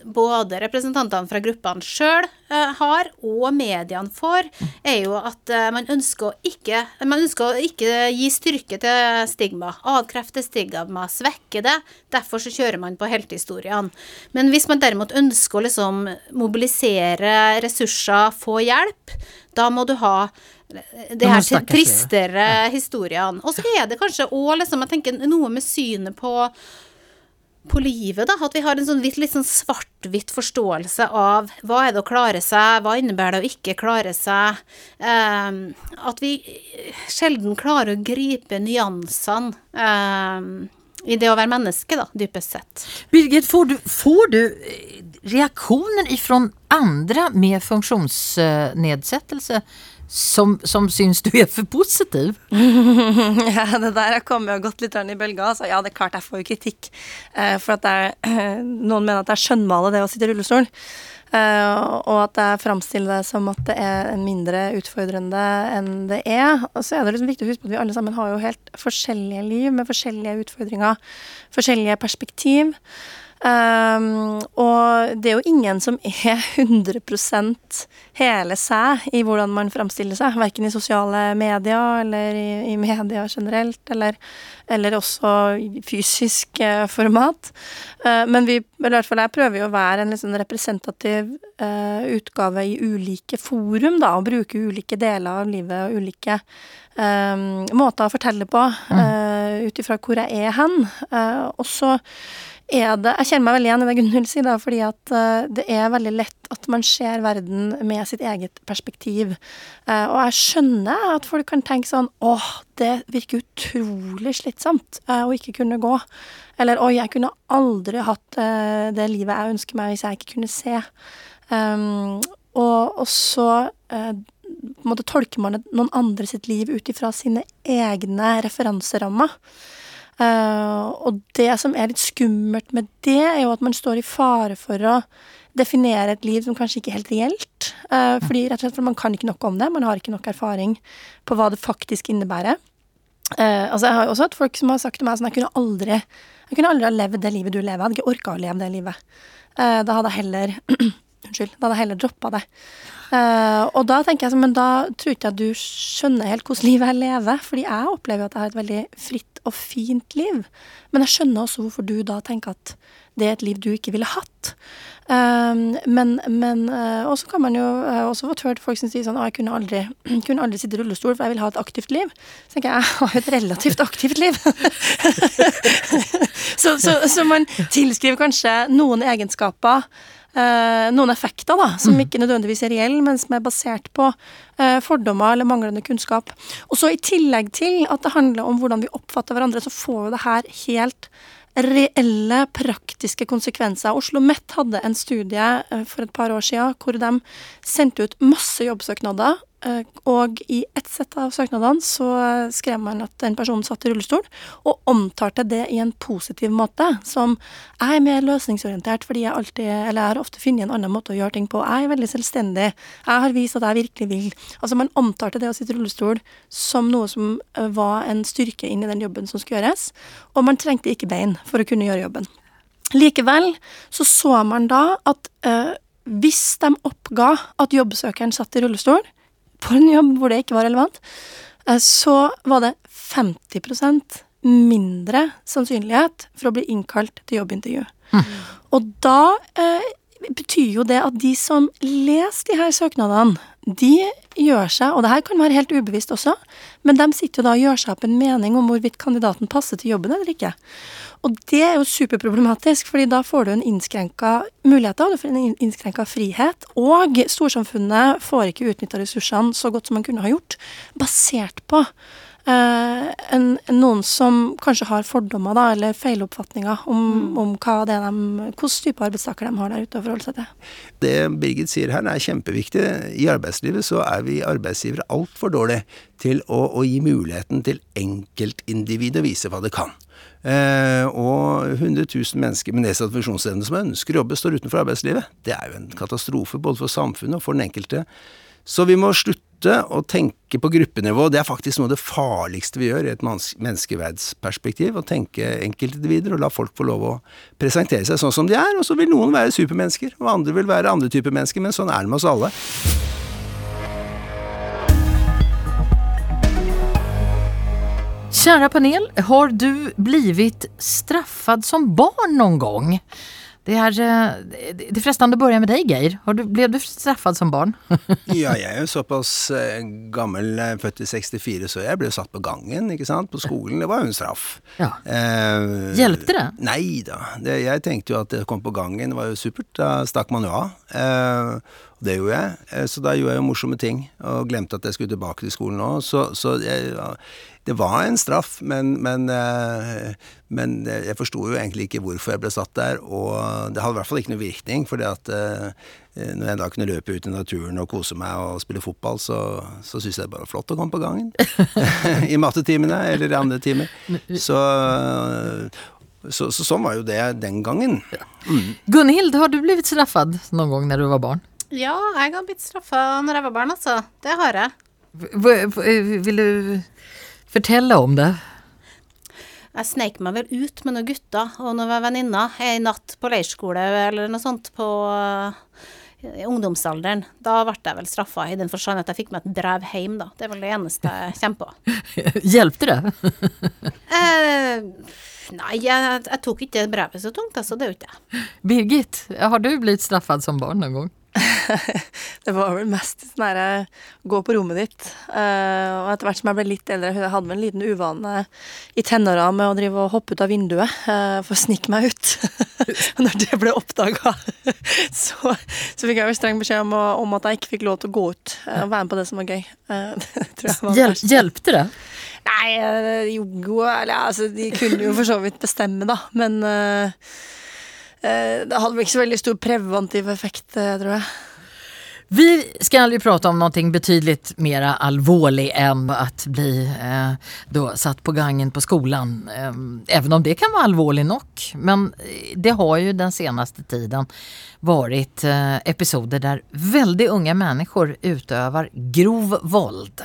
både representantene fra gruppene sjøl har, og mediene får, er jo at eh, man ønsker å ikke Man ønsker å ikke gi styrke til stigma. Avkrefte stigma, svekke det. Derfor så kjører man på heltehistoriene. Men hvis man derimot ønsker å liksom mobilisere ressurser, få hjelp, da må du ha det her til tristere ja. historiene. Og så er det kanskje òg liksom, jeg tenker, noe med synet på på livet, da. At vi har en sånn litt, litt sånn svart-hvitt forståelse av hva er det å klare seg, hva innebærer det å ikke klare seg. Um, at vi sjelden klarer å gripe nyansene um, i det å være menneske, da, dypest sett. Birgit, får du, får du reaksjoner reaktioner ifrån med med funktionsnedsättelse som, som syns du er for positiv? [laughs] Ja, det der har kommet og gått litt i bølga. Altså, ja, det er klart jeg får jo kritikk. Eh, for at jeg, [clears throat] noen mener at det er skjønnmale det å sitte i rullestol. Eh, og at jeg framstiller det som at det er mindre utfordrende enn det er. Og så er det liksom viktig å huske på at vi alle sammen har jo helt forskjellige liv med forskjellige utfordringer. Forskjellige perspektiv. Um, og det er jo ingen som er [laughs] 100 hele seg i hvordan man framstiller seg, verken i sosiale medier eller i, i media generelt, eller, eller også i fysisk uh, format. Uh, men vi, eller i hvert fall jeg prøver jo å være en sånn representativ uh, utgave i ulike forum, da, og bruke ulike deler av livet og ulike eh, måter å fortelle på, uh, ut ifra hvor jeg er hen. Og så det Jeg kjenner meg veldig igjen i det Gunhild sier, da, fordi at uh, det er veldig lett at man ser verden med sitt eget perspektiv. Uh, og jeg skjønner at folk kan tenke sånn åh, det virker utrolig slitsomt uh, å ikke kunne gå. Eller oi, jeg kunne aldri hatt det livet jeg ønsker meg hvis jeg ikke kunne se. Um, og, og så på en tolker man noen andre sitt liv ut ifra sine egne referanserammer. Eh, og det som er litt skummelt med det, er jo at man står i fare for å definere et liv som kanskje ikke er helt reelt. Uh, fordi rett og slett for man kan ikke nok om det, man har ikke nok erfaring på hva det faktisk innebærer. Uh, altså Jeg har jo også hatt folk som har sagt til meg sånn Jeg kunne aldri Jeg kunne aldri ha levd det livet du lever. Jeg hadde ikke orka å leve det livet. Da hadde jeg heller Unnskyld. Da hadde jeg heller droppa det. Uh, og da tenker jeg sånn, men da tror ikke jeg du skjønner helt hvordan livet jeg lever. Fordi jeg opplever jo at jeg har et veldig fritt og fint liv. Men jeg skjønner også hvorfor du da tenker at det er et liv du ikke ville hatt. Uh, men, men uh, Og så kan man jo også få hørt folk som sier sånn Å, jeg kunne aldri, [clears throat] kunne aldri sitte i rullestol, for jeg vil ha et aktivt liv. Så tenker jeg jeg har et relativt aktivt liv. [laughs] så, så, så man tilskriver kanskje noen egenskaper eh, noen effekter da, som ikke nødvendigvis er reelle, men som er basert på eh, fordommer eller manglende kunnskap. Og så I tillegg til at det handler om hvordan vi oppfatter hverandre, så får jo det her helt reelle, praktiske konsekvenser. Oslo OsloMet hadde en studie eh, for et par år siden hvor de sendte ut masse jobbsøknader. Eh, Og i ett sett av søknadene så skrev man at den personen satt i rullestol, og omtalte det i en positiv måte. Som jeg er mer løsningsorientert fordi jeg alltid, eller jeg har ofte funnet en annen måte å gjøre ting på. Jeg er veldig selvstendig. Jeg har vist at jeg virkelig vil. Altså Man omtalte det å sitte i rullestol som noe som eh, var en styrke inn i den jobben som skulle gjøres. Og man trengte ikke bein for å kunne gjøre jobben. Likevel så så man da at øh, hvis de oppga at jobbsøkeren satt i rullestol på en jobb hvor det ikke var relevant, eh, så var det 50% mindre sannsynlighet for å bli innkalt til jobbintervju. Og da eh, betyr jo det at de som leser de her søknadene, de gjør seg, og det her kan være helt ubevisst også, men de sitter jo da og gjør seg opp en mening om hvorvidt kandidaten passer til jobben eller ikke. Og det er jo superproblematisk, fordi da får du en innskrenka muligheter, du får en innskrenka frihet, og storsamfunnet får ikke utnytta ressursene så godt som man kunne ha gjort, basert på eh, en, noen som kanskje har fordommer da, eller feiloppfatninger om, om hva det er de, hvilken type arbeidstakere de har der ute å forholde seg til. Det Birgit sier her er kjempeviktig. I arbeidslivet så er vi arbeidsgivere altfor dårlige til å, å gi muligheten til enkeltindividet å vise hva det kan. Eh, og 100 000 mennesker med nedsatt funksjonsevne som ønsker å jobbe, står utenfor arbeidslivet. Det er jo en katastrofe både for samfunnet og for den enkelte. Så vi må slutte å tenke på gruppenivå. Det er faktisk noe av det farligste vi gjør i et menneskeverdsperspektiv. Å tenke enkeltindivider og la folk få lov å presentere seg sånn som de er. Og så vil noen være supermennesker, og andre vil være andre typer mennesker, men sånn er det med oss alle. Kära panel, har du blivit straffad som barn någon gång? Det er, eh, det är frestande å börja med deg, Geir. Har du, blev du straffad som barn? [laughs] Ja, jeg er jo såpass eh, gammel, eh, født i 64, så jeg ble satt på gangen, ikke sant, på skolen. Det var jo en straff. Ja. Eh, Hjelpte det? Nei da. Det, jeg tenkte jo at det kom på gangen, det var jo supert. Da stakk man jo av. Eh, det gjorde jeg. Så da gjorde jeg jo morsomme ting, og glemte at jeg skulle tilbake til skolen nå. Så, så jeg, det var en straff, men, men, eh, men jeg forsto jo egentlig ikke hvorfor jeg ble satt der. Og det hadde i hvert fall ikke noe virkning, for at eh, når jeg da kunne løpe ut i naturen og kose meg og spille fotball, så, så syntes jeg det bare var flott å komme på gangen. [laughs] I mattetimene eller i andre timer. Så, så, så, sånn var jo det den gangen. Mm. Gunhild, har du blitt straffet noen gang når du var barn? Ja, jeg har blitt straffa når jeg var barn, altså. Det har jeg. V vil du fortelle om det? Jeg sneik meg vel ut med noen gutter og noen venninner en natt på leirskole eller noe sånt på i ungdomsalderen. Da ble jeg vel straffa i den forstand at jeg fikk meg et brev hjem, da. Det er vel det eneste jeg kommer på. [laughs] Hjelpte det? [laughs] eh, nei, jeg, jeg, tok ikke det brevet så tungt, altså. Det gjorde jeg. Birgit, har du blitt straffet som barn noen gang? [laughs] det var vel mest sånn herre gå på rommet ditt. Uh, og etter hvert som jeg ble litt eldre, jeg hadde en liten uvane i tenåra med å drive og hoppe ut av vinduet uh, for å snike meg ut. [laughs] og når det ble oppdaga, [laughs] så, så, fikk jeg jo streng beskjed om, om, at jeg ikke fikk lov til å gå ut uh, og være med på det som var gøy. var Hjel hjelpte det? Nei, jo, eller altså, de kunne jo for så vidt bestemme, da, men Eh, det hadde ikke så veldig stor preventiv effekt, eh, tror jeg. Vi skal jo prate om noe betydelig mer alvorlig enn å bli eh, satt på gangen på skolen. Eh, om det kan være alvorlig nok. Men det har jo den seneste tiden vært eh, episoder der veldig unge mennesker utøver grov vold.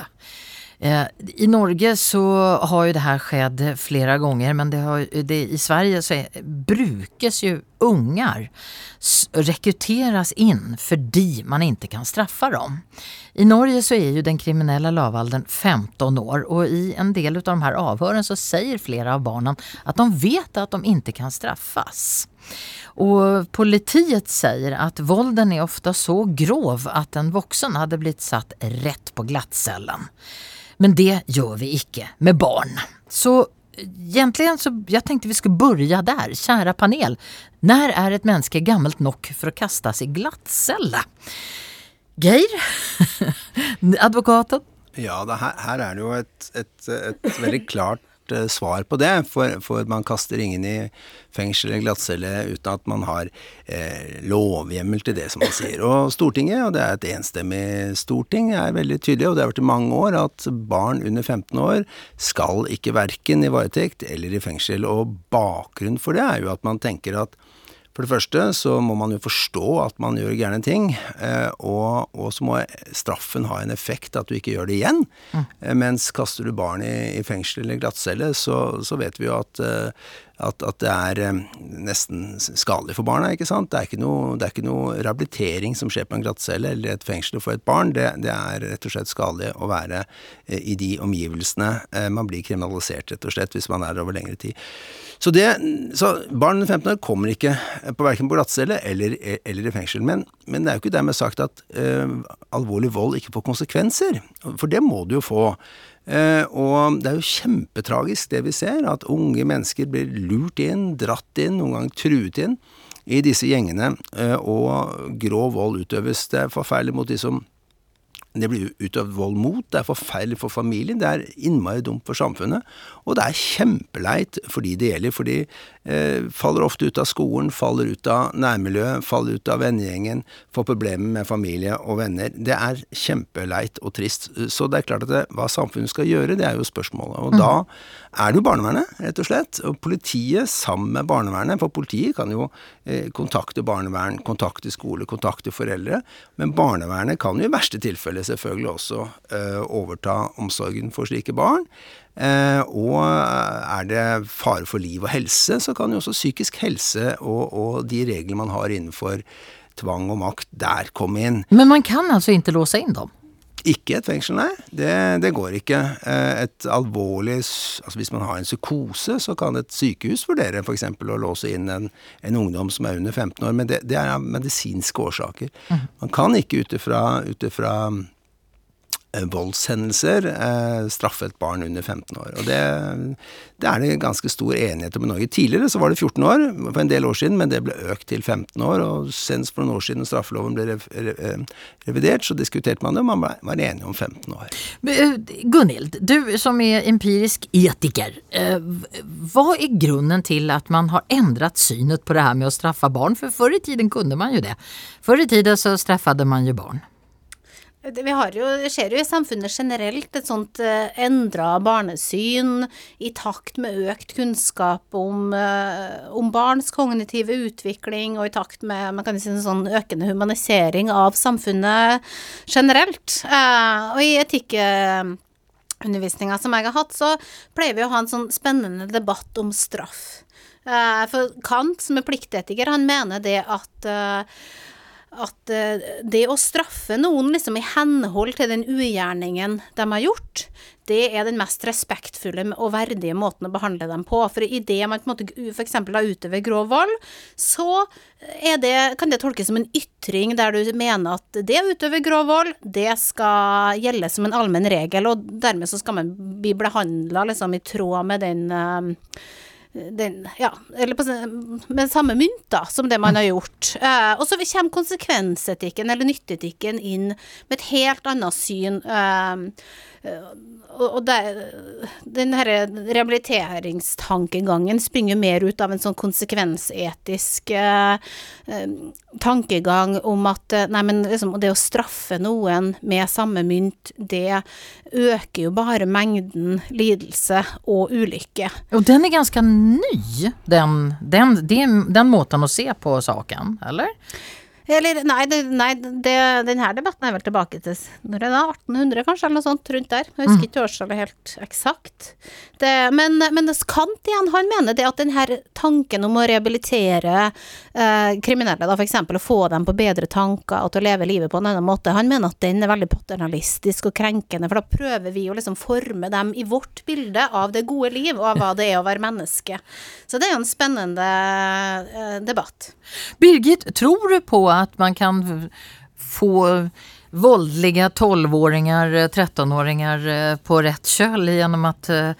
Eh, I Norge så har jo det her skjedd flere ganger men det har, det, i Sverige så er, brukes jo unger rekrutteres inn fordi man ikke kan straffe dem. I Norge så er jo den kriminelle lavalderen 15 år og i en del av de her avhørene så sier flere av barna at de vet at de ikke kan straffes. Og politiet sier at vålden er ofte så grov at en voksen hadde blitt satt rett på glattcellen. Men det gjør vi ikke med barn. Så egentligen så jeg tenkte vi skulle börja der. Kära panel, når er et menneske gammelt nok for å kastes i glattcelle? Geir, [laughs] advokaten? Ja, her, her, er det jo et, et, et veldig klart svar på det. For, for, man kaster ingen i fengsel eller glattcelle uten at man har eh, lovhjemmel til det, som man sier. Og Stortinget, og det er et enstemmig storting, er veldig tydelig, og det har vært i mange år, at barn under 15 år skal ikke verken i varetekt eller i fengsel. Og bakgrunnen for det er jo at man tenker at for det første så må man jo forstå at man gjør gærne ting, eh, og, og, så må straffen ha en effekt at du ikke gjør det igjen. Mm. Eh, mens kaster du barn i, i fengsel eller glattcelle, så, så, vet vi jo at uh, at, at, det er eh, nesten skadelig for barna. ikke sant? Det er ikke, noe, det er ikke noe rehabilitering som skjer på en glattcelle eller et fengsel for et barn. Det, det, er rett og slett skadelig å være eh, i de omgivelsene. Eh, man blir kriminalisert, rett og slett, hvis man er der over lengre tid. Så, det, så barn under 15 år kommer ikke på verken på glattcelle eller, eller, i fengsel. Men, men, det er jo ikke dermed sagt at uh, alvorlig vold ikke får konsekvenser. For det må det jo få. Eh, og det er jo kjempetragisk det vi ser, at unge mennesker blir lurt inn, dratt inn, noen ganger truet inn i disse gjengene, eh, og grov vold utøves. Det er forferdelig mot de som det blir utøvd vold mot, det er forferdelig for familien, det er innmari dumt for samfunnet, og det er kjempeleit for de det gjelder, fordi eh, faller ofte ut av skolen, faller ut av nærmiljøet, faller ut av vennegjengen, får problemer med familie og venner. Det er kjempeleit og trist. Så det er klart at det, hva samfunnet skal gjøre, det er jo spørsmålet. Og mm. da er det jo barnevernet, rett og slett. Og politiet sammen med barnevernet, for politiet kan jo eh, kontakte barnevern, kontakte skole, kontakte foreldre. Men barnevernet kan jo i verste tilfelle selvfølgelig også eh, overta omsorgen for slike barn. Eh, og er det fare for liv og helse, så kan jo også psykisk helse og, og de reglene man har innenfor tvang og makt, der komme inn. Men man kan altså ikke låse inn dem? Ikke et fengsel, nei. Det, det, går ikke. Eh, et alvorlig Altså hvis man har en psykose, så kan et sykehus vurdere f.eks. å låse inn en, en, ungdom som er under 15 år, men det, det er av medisinske årsaker. Mm. Man kan ikke ut ifra Eh, voldshendelser eh, straffe barn under 15 år. Og det, det, er det ganske stor enighet om i Norge. Tidligere så var det 14 år, for en del år siden, men det ble økt til 15 år. Og senest for noen år siden straffeloven ble eh, revidert, så diskuterte man det, og man var enig om 15 år. Eh, Gunhild, du som er empirisk etiker. Hva er grunnen til at man har endret synet på det her med å straffe barn? For før i tiden kunne man jo det. Før i tiden så straffet man jo barn. Vi har jo, ser jo i samfunnet generelt et sånt eh, endra barnesyn i takt med økt kunnskap om, uh, om, barns kognitive utvikling, og i takt med man kan si, en sånn økende humanisering av samfunnet generelt. Uh, og i etikkundervisninga som jeg har hatt, så pleier vi å ha en sånn spennende debatt om straff. for Kant, som er pliktetiker, han mener det at at eh, det å straffe noen liksom i henhold til den ugjerningen de har gjort, det er den mest respektfulle og verdige måten å behandle dem på. For i det man på en måte f.eks. utøver grov vold, så det, kan det tolkes som en ytring der du mener at det å utøve grov vold, det skal gjelde som en allmenn regel, og dermed så skal man bli behandla liksom i tråd med den uh, den, ja, eller på, med samme mynt da, som det man har gjort. Eh, og så kommer konsekvensetikken eller nytteetikken inn med et helt annet syn. Eh, og det, den her rehabiliteringstankegangen springer mer ut av en sånn konsekvensetisk eh, tankegang om at eh, nei, men liksom, det å straffe noen med samme mynt, det øker jo bare mengden lidelse og ulykke. Og den er ganske ny, den, den, den, den måten å se på saken, eller? Eller nei, det, nei det, denne debatten er vel tilbake til når er det da, 1800 kanskje, eller noe sånt rundt der. Jeg husker mm. ikke årstallet helt eksakt. Det, men, men Kant igjen, han mener det at denne tanken om å rehabilitere eh, kriminelle, da f.eks. å få dem på bedre tanker og til å leve livet på en annen måte, han mener at den er veldig paternalistisk og krenkende, for da prøver vi å liksom forme dem i vårt bilde av det gode liv og av hva det er å være menneske. Så det er jo en spennende eh, debatt. Birgit, tror du på att man kan få voldelige 12-åringer, 13-åringer eh, på rett kjøl gjennom å uh,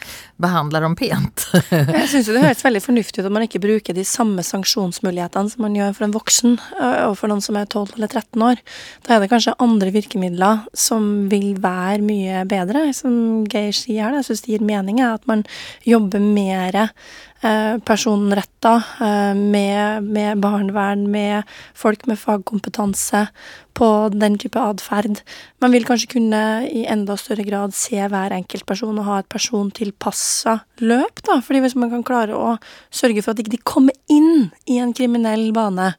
behandle dem pent. [laughs] jeg syns det høres [laughs] veldig fornuftig ut at man ikke bruker de samme sanksjonsmulighetene som man gjør for en voksen eh, og for noen som er 12 eller 13 år. Da er det kanskje andre virkemidler som vil være mye bedre, som Geir sier her. Jeg syns det gir mening at man jobber mer Eh, personretta, eh, med, med barnevern, med folk med fagkompetanse på den type atferd. Man vil kanskje kunne i enda større grad se hver enkelt person og ha et persontilpassa løp, da. Fordi hvis man kan klare å sørge for at ikke de ikke kommer inn i en kriminell bane,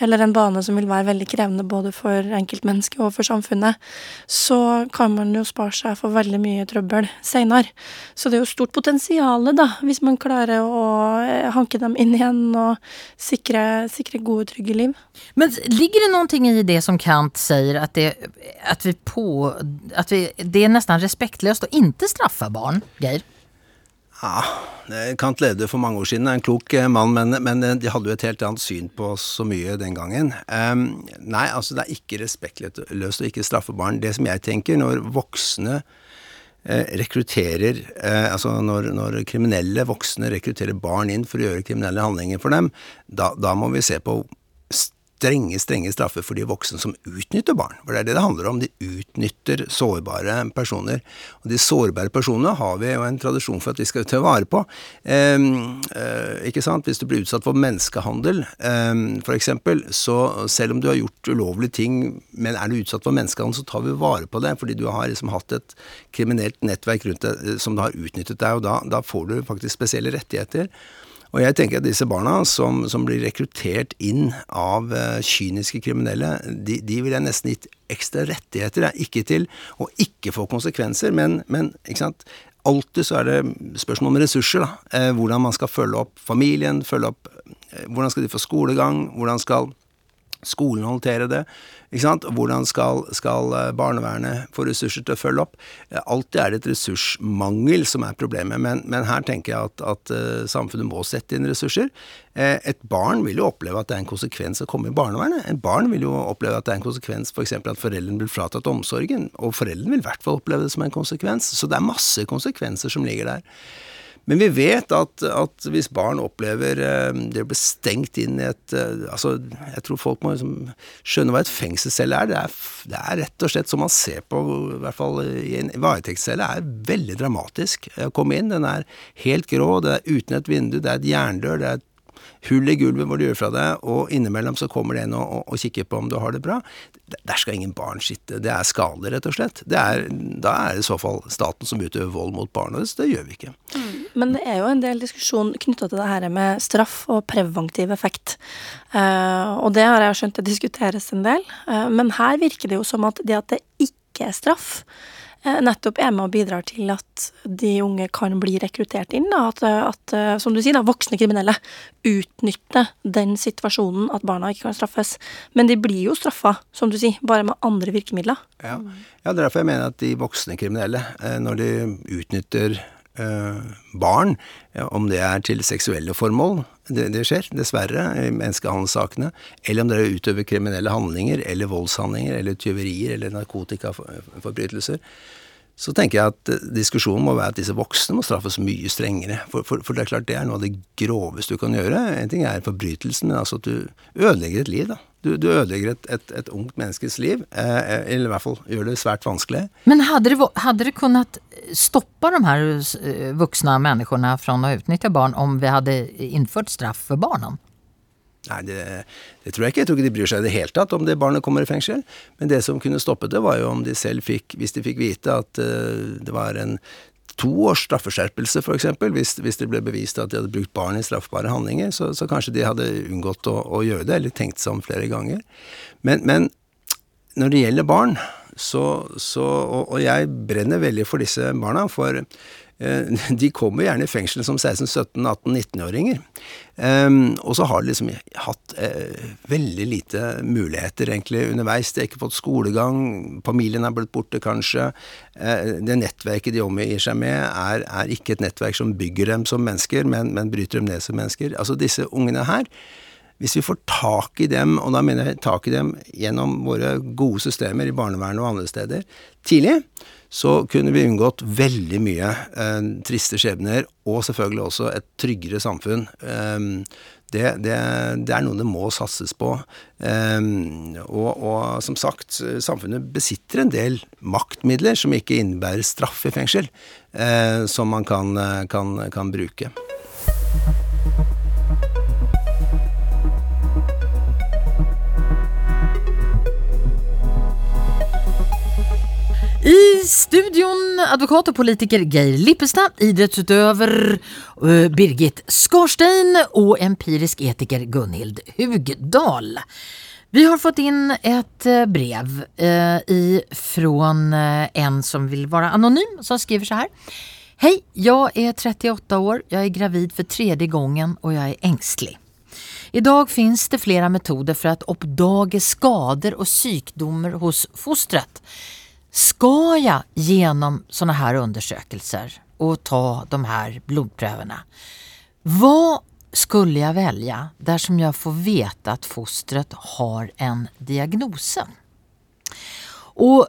eller en bane som vil være veldig krevende både for enkeltmennesket og for samfunnet, så kan man jo spare seg for veldig mye trøbbel seinere. Så det er jo stort potensial, da, hvis man klarer å eh, hanke dem inn igjen og sikre, sikre gode, trygge liv. Men ligger det noen ting i det som Kant sier at det, at vi på, at vi, det er nesten respektløst å ikke straffe barn, Geir? Ja, Kant levde for mange år siden, en klok eh, mann, men, men, eh, de hadde jo et helt annet syn på så mye den gangen. Um, nei, altså det er ikke respektløst å ikke straffe barn. Det som jeg tenker, når voksne eh, rekrutterer eh, Altså når, når, kriminelle voksne rekrutterer barn inn for å gjøre kriminelle handlinger for dem, da, da må vi se på strenge, strenge straffer for de voksne som utnytter barn. For det er det det handler om. De utnytter sårbare personer. Og de sårbare personene har vi jo en tradisjon for at vi skal ta vare på. Eh, eh, ikke sant? Hvis du blir utsatt for menneskehandel, eh, f.eks., så selv om du har gjort ulovlige ting, men er du utsatt for menneskehandel, så tar vi vare på det. Fordi du har liksom hatt et kriminelt nettverk rundt deg eh, som har utnyttet deg, og da, da får du faktisk spesielle rettigheter. Og jeg tenker at disse barna som, som blir rekruttert inn av uh, kyniske kriminelle, de, de vil jeg nesten gitt ekstra rettigheter. Ja. Ikke til å ikke få konsekvenser, men, men ikke sant? alltid så er det spørsmål om ressurser. Da. Eh, hvordan man skal følge opp familien, følge opp eh, Hvordan skal de få skolegang? Hvordan skal skolen håndtere det? Ikke sant? Hvordan skal, skal, eh, barnevernet få ressurser til å følge opp? Eh, alltid er det et ressursmangel som er problemet, men, men her tenker jeg at, at uh, samfunnet må sette inn ressurser. Eh, et barn vil jo oppleve at det er en konsekvens å komme i barnevernet. Et barn vil jo oppleve at det er en konsekvens f.eks. For at foreldrene blir fratatt omsorgen, og foreldrene vil i hvert fall oppleve det som en konsekvens. Så det er masse konsekvenser som ligger der. Men vi vet at, at hvis barn opplever eh, det å bli stengt inn i et eh, Altså, jeg tror folk må liksom skjønne hva et fengselscelle er. Det, er. det er rett og slett som man ser på, i hvert fall i en varetektscelle, er veldig dramatisk å komme inn. Den er helt grå, det er uten et vindu, det er et jerndør, det er et hull i gulvet hvor du gjør fra deg, og innimellom så kommer det en og, og, og, kikker på om du har det bra. Der skal ingen barn sitte. Det er skadelig, rett og slett. Er, da er det i så fall staten som utøver vold mot barna deres. det, gjør vi ikke. Mm. Men det er jo en del diskusjon knytta til det her med straff og preventiv effekt. Uh, og det har jeg skjønt det diskuteres en del. Uh, men her virker det jo som at det at det ikke er straff, nettopp er med og bidrar til at de unge kan bli rekruttert inn. At, at, eh, som du sier, da, voksne kriminelle utnytter den situasjonen at barna ikke kan straffes. Men de blir jo straffa, som du sier, bare med andre virkemidler. Ja, ja det er derfor jeg mener at de voksne kriminelle, eh, når de utnytter barn, om det er til seksuelle formål, det, det skjer dessverre i menneskehandelssakene, eller om det er utøver kriminelle handlinger, eller voldshandlinger, eller tyverier, eller narkotikaforbrytelser, så tenker jeg at diskusjonen må være at disse voksne må straffes mye strengere. For, for, for, det er klart det er noe av det groveste du kan gjøre. En ting er forbrytelsen, men altså at du ødelegger et liv, da. Du, du ødelegger et, et, et, ungt menneskes liv, eh, eller i hvert fall gjør det svært vanskelig. Men hadde det, hadde det kunnet stoppe de her eh, voksne menneskene fra å utnytte barn om vi hadde innført straff for barna? Nei, det, det, tror jeg ikke. Jeg tror ikke de bryr seg i det hele tatt om det barnet kommer i fengsel. Men det som kunne stoppet det, var jo om de selv fikk, hvis de fikk vite at uh, det var en to års straffeskjerpelse, f.eks. Hvis, hvis det ble bevist at de hadde brukt barn i straffbare handlinger, så, så kanskje de hadde unngått å, å, gjøre det, eller tenkt seg om flere ganger. Men, men når det gjelder barn, så, så og, og, jeg brenner veldig for disse barna, for de kommer gjerne i fengsel som 16-17-18-19-åringer. Um, og så har de liksom hatt uh, veldig lite muligheter egentlig underveis. De har ikke fått skolegang, familien er blitt borte kanskje. Uh, det nettverket de omgir seg med, er, er, ikke et nettverk som bygger dem som mennesker, men, men bryter dem ned som mennesker. Altså disse ungene her, hvis vi får tak i dem, og da mener jeg tak i dem gjennom våre gode systemer i barnevernet og andre steder, tidlig, så kunne vi unngått veldig mye eh, triste skjebner, og selvfølgelig også et tryggere samfunn. Eh, det, det, det, er noe det må satses på. Eh, og, og, som sagt, samfunnet besitter en del maktmidler som ikke innebærer straff i fengsel, eh, som man kan, kan, kan bruke. I studion advokat og politiker Geir Lippestad, idrettsutøver uh, Birgit Skarstein og empirisk etiker Gunhild Hugdal. Vi har fått inn et uh, brev uh, fra en som vil være anonym, som skriver så her. Hei, jeg er 38 år, jeg er gravid for tredje gangen og jeg er engstelig. I dag finns det flere metoder for å oppdage skader og sykdommer hos fostret. Ska jag genom sånne här undersökelser och ta de här blodprövorna? Vad skulle jag välja där som jag får veta att fostret har en diagnos? Och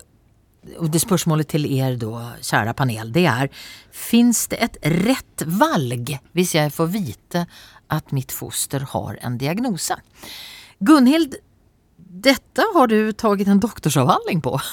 det spørsmålet til er då, kära panel, det er Finns det et rett valg hvis jeg får vite at mitt foster har en diagnose? Gunhild dette har du tatt en doktorsavhandling på. [laughs]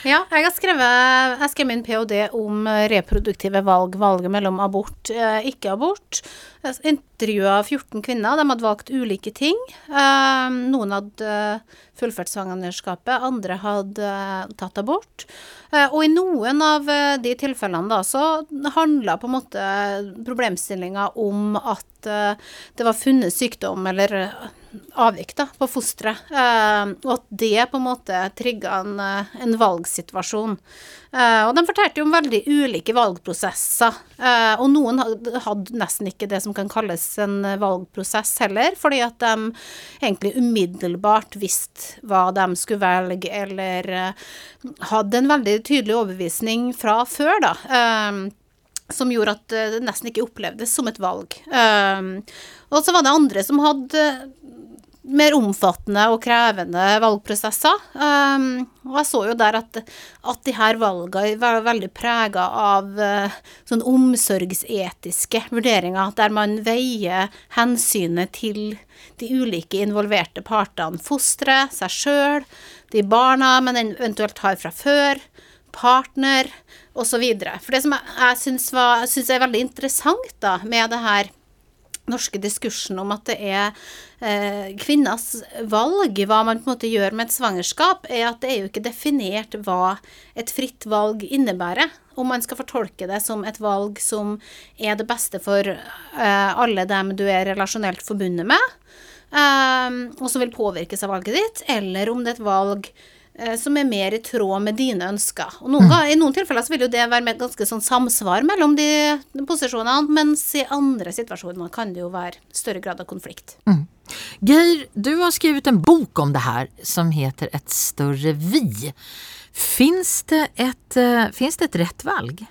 Ja, jeg har skrevet, jeg skrev min ph.d. om reproduktive valg, valget mellom abort, eh, ikke abort. Jeg intervjua 14 kvinner, de hadde valgt ulike ting. Eh, Noen hadde eh, fullført svangerskapet, andre hadde eh, tatt abort. Eh, Og i noen av de tilfellene da, så handla på en måte problemstillinga om at det var funnet sykdom eller avvik da, på fosteret, eh, og at det på en måte trigga en, en valgsituasjon. Eh, og de fortalte jo om veldig ulike valgprosesser, eh, og noen hadde nesten ikke det som kan kalles en valgprosess heller, fordi at de egentlig umiddelbart visste hva de skulle velge, eller eh, hadde en veldig tydelig overbevisning fra før, da. som gjorde at det nesten ikke opplevdes som et valg. Og så var det andre som hadde mer omfattende og krevende valgprosesser. Um, og jeg så jo der at, at de her valgene var veldig prega av uh, sånn omsorgsetiske vurderinger, der man veier hensynet til de ulike involverte partene. Fosteret, seg sjøl, de barna man eventuelt har fra før partner osv. For det som jeg, jeg syns, er veldig interessant da, med det her norske diskursen om at det er eh, kvinners valg, hva man på en måte gjør med et svangerskap, er at det er jo ikke definert hva et fritt valg innebærer. Om man skal fortolke det som et valg som er det beste for eh, alle dem du er relasjonelt forbundet med, eh, og som vil påvirkes av valget ditt, eller om det er et valg som er mer i tråd med dine ønsker. Og noen, ga- I noen tilfeller så vil jo det være med et ganske sånn samsvar mellom de posisjonene, mens i andre situasjoner kan det jo være større grad av konflikt. Geir, du har skrevet en bok om det her som heter Et større vi. Finns det et, eh, finns det et rett valg?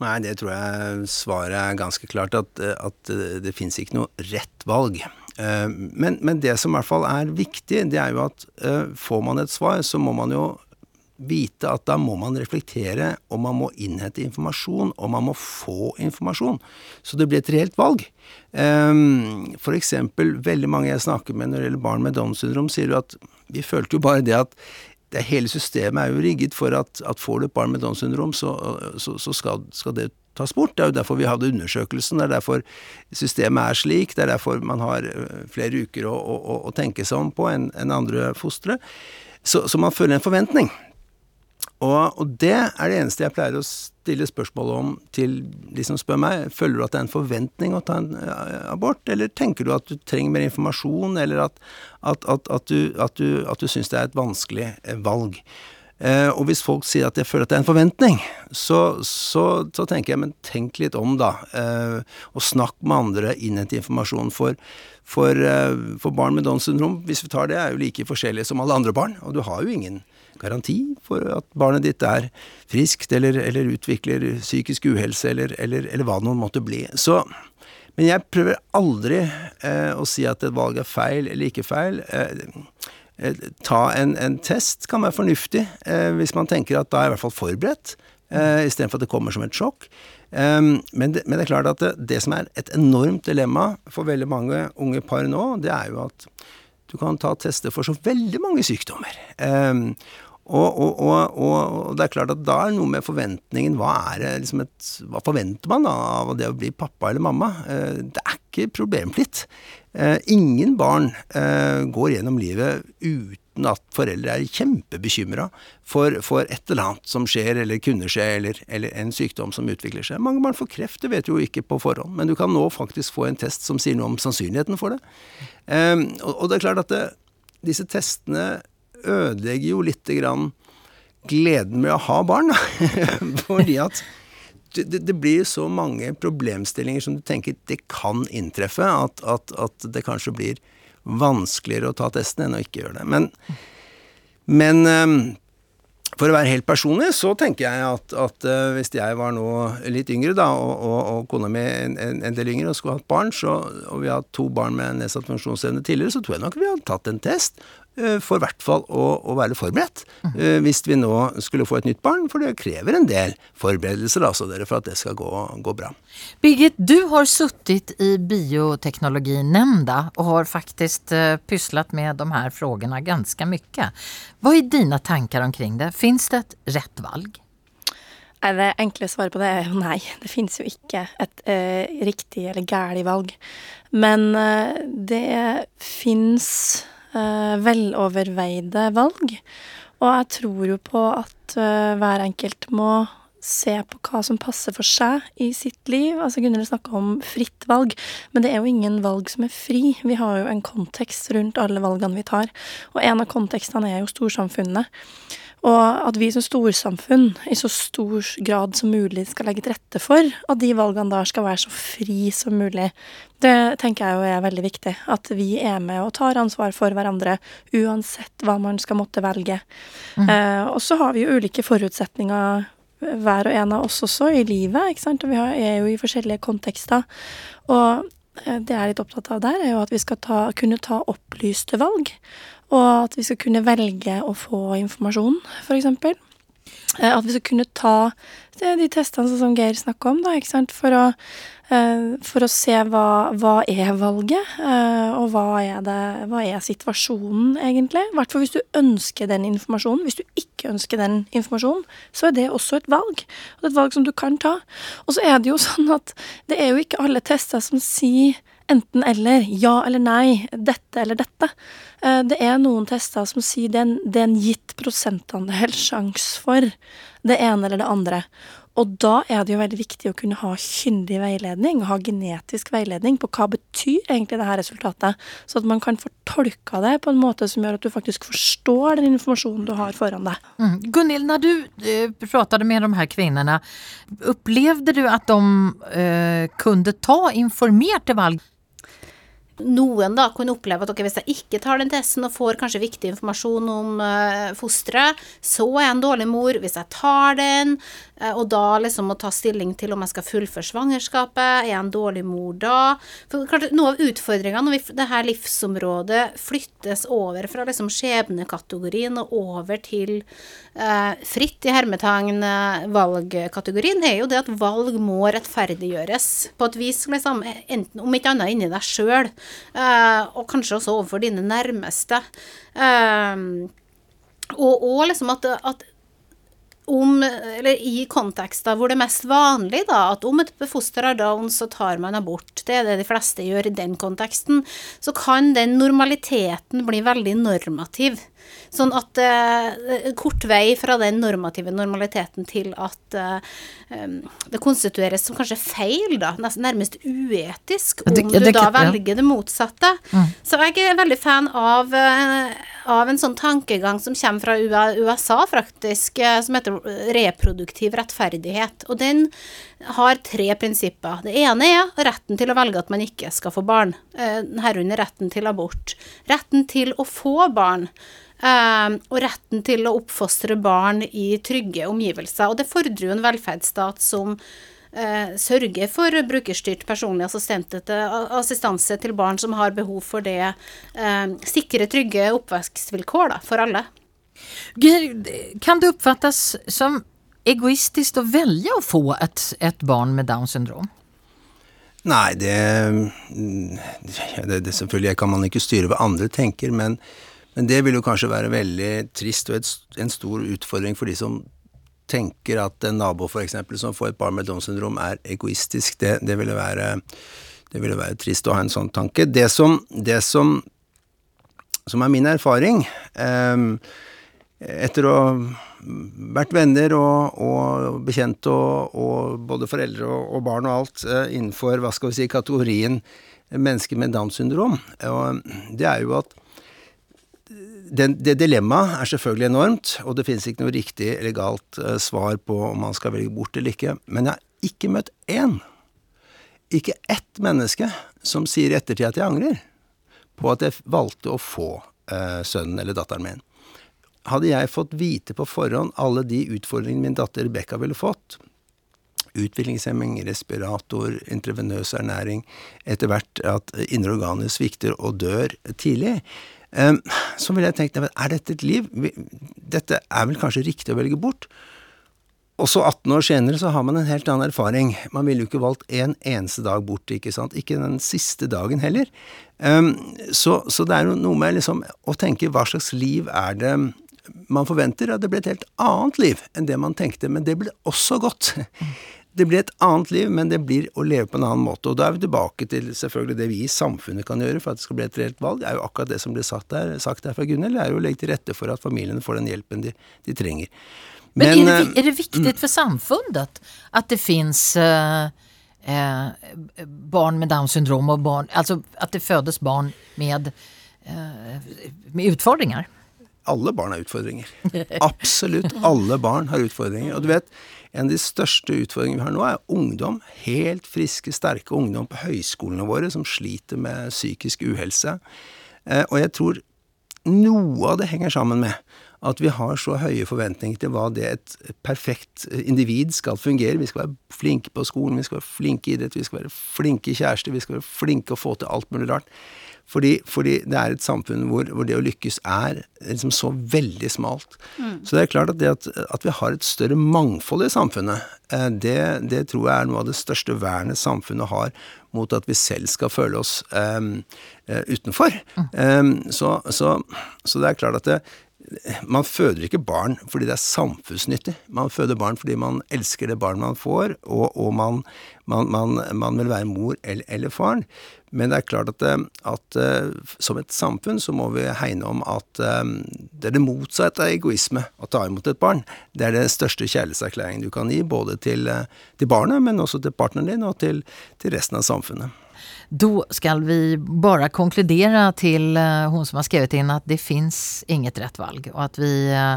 Nei, det tror jeg svaret er ganske klart, at, at det fins ikke noe rett valg. Eh, Men, men det som i hvert fall er viktig, det er jo at eh, får man et svar, så må man jo vite at da må man reflektere, og man må innhente informasjon, og man må få informasjon. Så det blir et reelt valg. Um, for eksempel, veldig mange jeg snakker med når det gjelder barn med Downs syndrom, sier jo at vi følte jo bare det at det hele systemet er jo rigget for at, at får du et barn med Downs syndrom, så, så, så skal, skal det tas bort. Det er jo derfor vi hadde undersøkelsen, det er derfor systemet er slik, det er derfor man har øh, flere uker å, å, å tenke seg om på enn en andre fostre. Så, så man føler en forventning. Og, og det er det eneste jeg pleier å stille spørsmål om til de som spør meg. Føler du at det er en forventning å ta en eh, abort, eller tenker du at du trenger mer informasjon, eller at, at, at, at du, at du, du syns det er et vanskelig eh, valg? Eh, og hvis folk sier at jeg føler at det er en forventning, så, så, så tenker jeg men tenk litt om, da. Eh, og snakk med andre, innhent informasjon. For, for, eh, for barn med Downs syndrom, hvis vi tar det, er jo like forskjellige som alle andre barn. Og du har jo ingen garanti for at barnet ditt er friskt eller, eller utvikler psykisk uhelse eller, eller, eller hva det nå måtte bli. Så men jeg prøver aldri eh, å si at et valg er feil eller ikke feil. Eh, ta en, en test kan være fornuftig, eh, hvis man tenker at da er jeg i hvert fall forberedt, eh, istedenfor at det kommer som et sjokk. Um, men, det, men det er klart at det, det som er et enormt dilemma for veldig mange unge par nå, det er jo at du kan ta tester for så veldig mange sykdommer. Um, og, og, og, og det er klart at da er noe med forventningen. Hva, er det, liksom et, hva forventer man da av det å bli pappa eller mamma? Eh, det er ikke problemfritt. Eh, ingen barn eh, går gjennom livet uten at foreldre er kjempebekymra for, for et eller annet som skjer eller kunne skje, eller, eller en sykdom som utvikler seg. Mange barn får kreft, det vet du jo ikke på forhånd, men du kan nå faktisk få en test som sier noe om sannsynligheten for det. og, og det er klart at det, disse testene ødelegger jo lite grann gleden med å ha barn. [laughs] Fordi at det, det blir så mange problemstillinger som du tenker det kan inntreffe, at, at, at det kanskje blir vanskeligere å ta testen enn å ikke gjøre det. Men, men um, for å være helt personlig, så tenker jeg at, at uh, hvis jeg var nå litt yngre, da, og, og, og kona mi en, en, del yngre og skulle hatt barn, så, og vi har hatt to barn med nedsatt funksjonsevne tidligere, så tror jeg nok vi hadde tatt en test. Eh, for hvert fall å, å være forberedt mm. hvis vi nå skulle få et nytt barn, for det krever en del forberedelser altså dere, for at det skal gå, gå bra. Birgit, du har sittet i Bioteknologinemnda og har faktisk puslet pysslat med de her spørsmålene ganske mye. Hva er dine tanker omkring det? Fins det et rett valg? Det enkle svaret på det er jo nei. Det finnes jo ikke et eh, riktig eller galt valg. Men eh, det fins eh, veloverveide valg. Og jeg tror jo på at eh, hver enkelt må se på hva som passer for seg i sitt liv. Altså Gunhild snakka om fritt valg, men det er jo ingen valg som er fri. Vi har jo en kontekst rundt alle valgene vi tar, og en av kontekstene er jo storsamfunnet. Og at vi som storsamfunn i så stor grad som mulig skal legge til rette for at de valgene da skal være så fri som mulig. Det tenker jeg jo er veldig viktig. At vi er med og tar ansvar for hverandre uansett hva man skal måtte velge. Eh, og så har vi jo ulike forutsetninger hver og en av oss også i livet, ikke sant. Og vi er jo i forskjellige kontekster. Og eh, det jeg er litt opptatt av der, er jo at vi skal ta, kunne ta opplyste valg. Og at vi skal kunne velge å få informasjon, f.eks. At vi skal kunne ta de testene som Geir snakker om, da, ikke sant. For å, eh, for å se hva, hva er valget, eh, og hva er, det, hva er situasjonen, egentlig. I hvert fall hvis du ønsker den informasjonen. Hvis du ikke ønsker den informasjonen, så er det også et valg. Et valg som du kan ta. Og så er det jo [laughs] sånn at det er jo ikke alle tester som sier enten eller, ja eller nei, dette eller dette. Eh, Det er noen tester som sier det er en, det er en gitt prosentandel [laughs] sjanse for det ene eller det andre. Og da er det jo veldig viktig å kunne ha kyndig veiledning, ha genetisk veiledning på hva betyr egentlig det her resultatet, så at man kan få tolka det på en måte som gjør at du faktisk forstår den informasjonen du har foran deg. Mm. Gunhild, når du eh, pratet med de her kvinnene, opplevde du at de eh, kunne ta informerte valg? Noen da kunne oppleve at okay, hvis jeg ikke tar den testen og får kanskje viktig informasjon om uh, fosteret, så er jeg en dårlig mor. Hvis jeg tar den, eh, og da liksom å ta stilling til om jeg skal fullføre svangerskapet, er jeg en dårlig mor da? For klart, Noe av utfordringene når vi, det her livsområdet flyttes over fra liksom skjebnekategorien og over til eh, fritt i hermetegn eh, valgkategorien, er jo det at valg må rettferdiggjøres på et vis, liksom, enten om ikke annet inni deg sjøl, eh, og kanskje også overfor dine nærmeste. Eh, og, og liksom at, at om, i kontekster hvor det er mest vanlig, da, at om et foster har down, så tar man abort. Det er det de fleste gjør i den konteksten. Så kan den normaliteten bli veldig normativ. Sånn at eh, Kort vei fra den normative normaliteten til at eh, det konstitueres som kanskje feil, da, nærmest uetisk, om du da velger det motsatte. Så jeg er veldig fan av, eh, av en sånn tankegang som kommer fra USA, faktisk, eh, som heter reproduktiv rettferdighet. Og den har tre prinsipper. Det ene er retten til å velge at man ikke skal få barn, eh, herunder retten til abort. Retten til å få barn. eh, og retten til å oppfostre barn i trygge omgivelser. Og det fordrer jo en velferdsstat som sørge sørger for brukerstyrt personlig assistanse til barn som har behov for det. Eh, sikre, trygge oppvekstvilkår for alle. Kan det oppfattes som egoistiskt å velge å få et, et barn med Downs syndrom? Nei, det, det, det Selvfølgelig kan man ikke styre hva andre tenker, men, men det vil jo kanskje være veldig trist og et, en stor utfordring for de som tenker at en nabo for eksempel, som får et barn med Downs syndrom er egoistisk. Det, det, ville være, det ville være trist å ha en sånn tanke. Det som, det som, som er min erfaring ehm, etter å ha vært venner og, og bekjent og, og både foreldre og, og barn og alt eh, innenfor hva skal vi si, kategorien mennesker med Downs syndrom. Det er jo at den, det dilemmaet er selvfølgelig enormt, og det finnes ikke noe riktig eller galt eh, svar på om man skal velge bort eller ikke. Men jeg har ikke møtt én, ikke ett menneske, som sier i ettertid at jeg angrer på at jeg valgte å få eh, sønnen eller datteren min. Hadde jeg fått vite på forhånd alle de utfordringene min datter Rebekka ville fått, utviklingshemming, respirator, intravenøs ernæring, etter hvert at indre organer svikter og dør tidlig, Um, så ville jeg tenkt er dette et liv? Dette er vel kanskje riktig å velge bort? Og så 18 år senere så har man en helt annen erfaring. Man ville jo ikke valgt en eneste dag bort, ikke sant. Ikke den siste dagen heller. Um, så, så, det er jo noe med liksom å tenke hva slags liv er det man forventer? At det ble et helt annet liv enn det man tenkte, men det ble også godt. Det blir et annet liv, men det blir å leve på en annen måte. Og da er vi tilbake til selvfølgelig det vi i samfunnet kan gjøre for at det skal bli et reelt valg. Det er jo akkurat det som ble sagt der, sagt der fra Gunhild, er jo å legge til rette for at familiene får den hjelpen de, de trenger. Men, Men er, det, er, det viktig for samfunnet at det fins eh, eh, barn med Downs syndrom og barn, altså at det fødes barn med, eh, med utfordringer? Alle barn har utfordringer. Absolutt alle barn har utfordringer. Og du vet, en av de største utfordringene vi har nå, er ungdom. Helt friske, sterke ungdom på høyskolene våre som sliter med psykisk uhelse. Eh, og jeg tror noe av det henger sammen med at vi har så høye forventninger til hva det et perfekt individ skal fungere. Vi skal være flinke på skolen, vi skal være flinke i idrett, vi skal være flinke kjærester, vi skal være flinke å få til alt mulig rart. Fordi, fordi det er et samfunn hvor, hvor, det å lykkes er liksom så veldig smalt. Mm. Så det er klart at det at, at, vi har et større mangfold i samfunnet, eh, det, det, tror jeg er noe av det største vernet samfunnet har mot at vi selv skal føle oss um, utenfor. Mm. Um, så, så, så, det er klart at det, man føder ikke barn fordi det er samfunnsnyttig. Man føder barn fordi man elsker det barn man får, og, og man, man, man, man, vil være mor eller, eller faren. Men det er klart at, eh, at, eh, som et samfunn så må vi hegne om at um, det er det motsatte av egoisme å ta imot et barn. Det er den største kjærlighetserklæringen du kan gi, både til, til barnet, men også til partneren din og til, til resten av samfunnet. Då ska vi bara konkludera till uh, hon som har skrivit in att det finns inget rätt valg och att vi eh,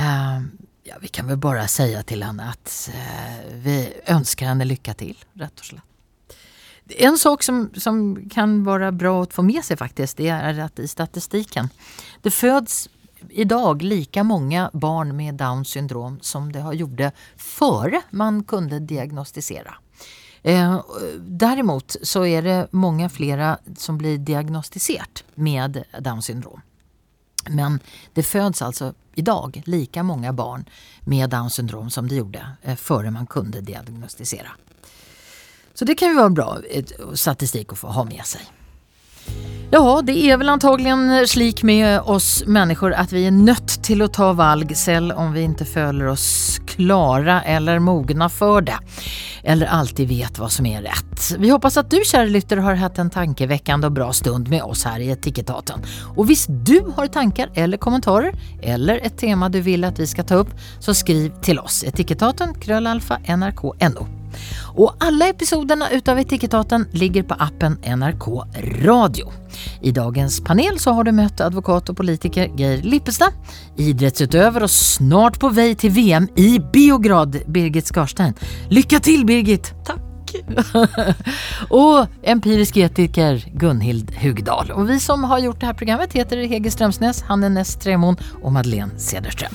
uh, ja, vi kan väl bara säga till henne att vi önskar henne lycka till, rätt och slett. En sak som, som kan vara bra att få med sig faktiskt, det är att i statistiken, det föds idag lika många barn med Downs syndrom som det har gjorde före man kunde diagnostisera. Eh, däremot så är det många flera som blir diagnostiserat med Downs syndrom. Men det föds alltså idag lika många barn med Downs syndrom som det gjorde eh, före man kunde diagnostisera. Så det kan ju vara bra statistik att få ha med sig. Ja, det er vel antagligen slik med oss människor at vi er nødt til å ta valg selv om vi ikke føler oss klara eller mogna for det. Eller alltid vet hva som er rett. Vi hoppas at du kjære lytter har hatt en tankevekkende og bra stund med oss her i Etikettaten. Og hvis du har tanker eller kommentarer eller et tema du vil at vi skal ta opp, så skriv til oss. Etikettaten krøllalfa, NRK NO. Och alla episoderna utav Etikettaten ligger på appen NRK Radio. I dagens panel så har du møtt advokat og politiker Geir Lippestad, idrettsutøver og snart på vei til VM i Biograd, Birgit Skarstein. Lycka til, Birgit! Takk. [laughs] og empirisk etiker Gunhild Hugdal. Og vi som har gjort det här programmet heter Hege Strømsnes, Hanne Näss Tremon og Madeleine Cederström.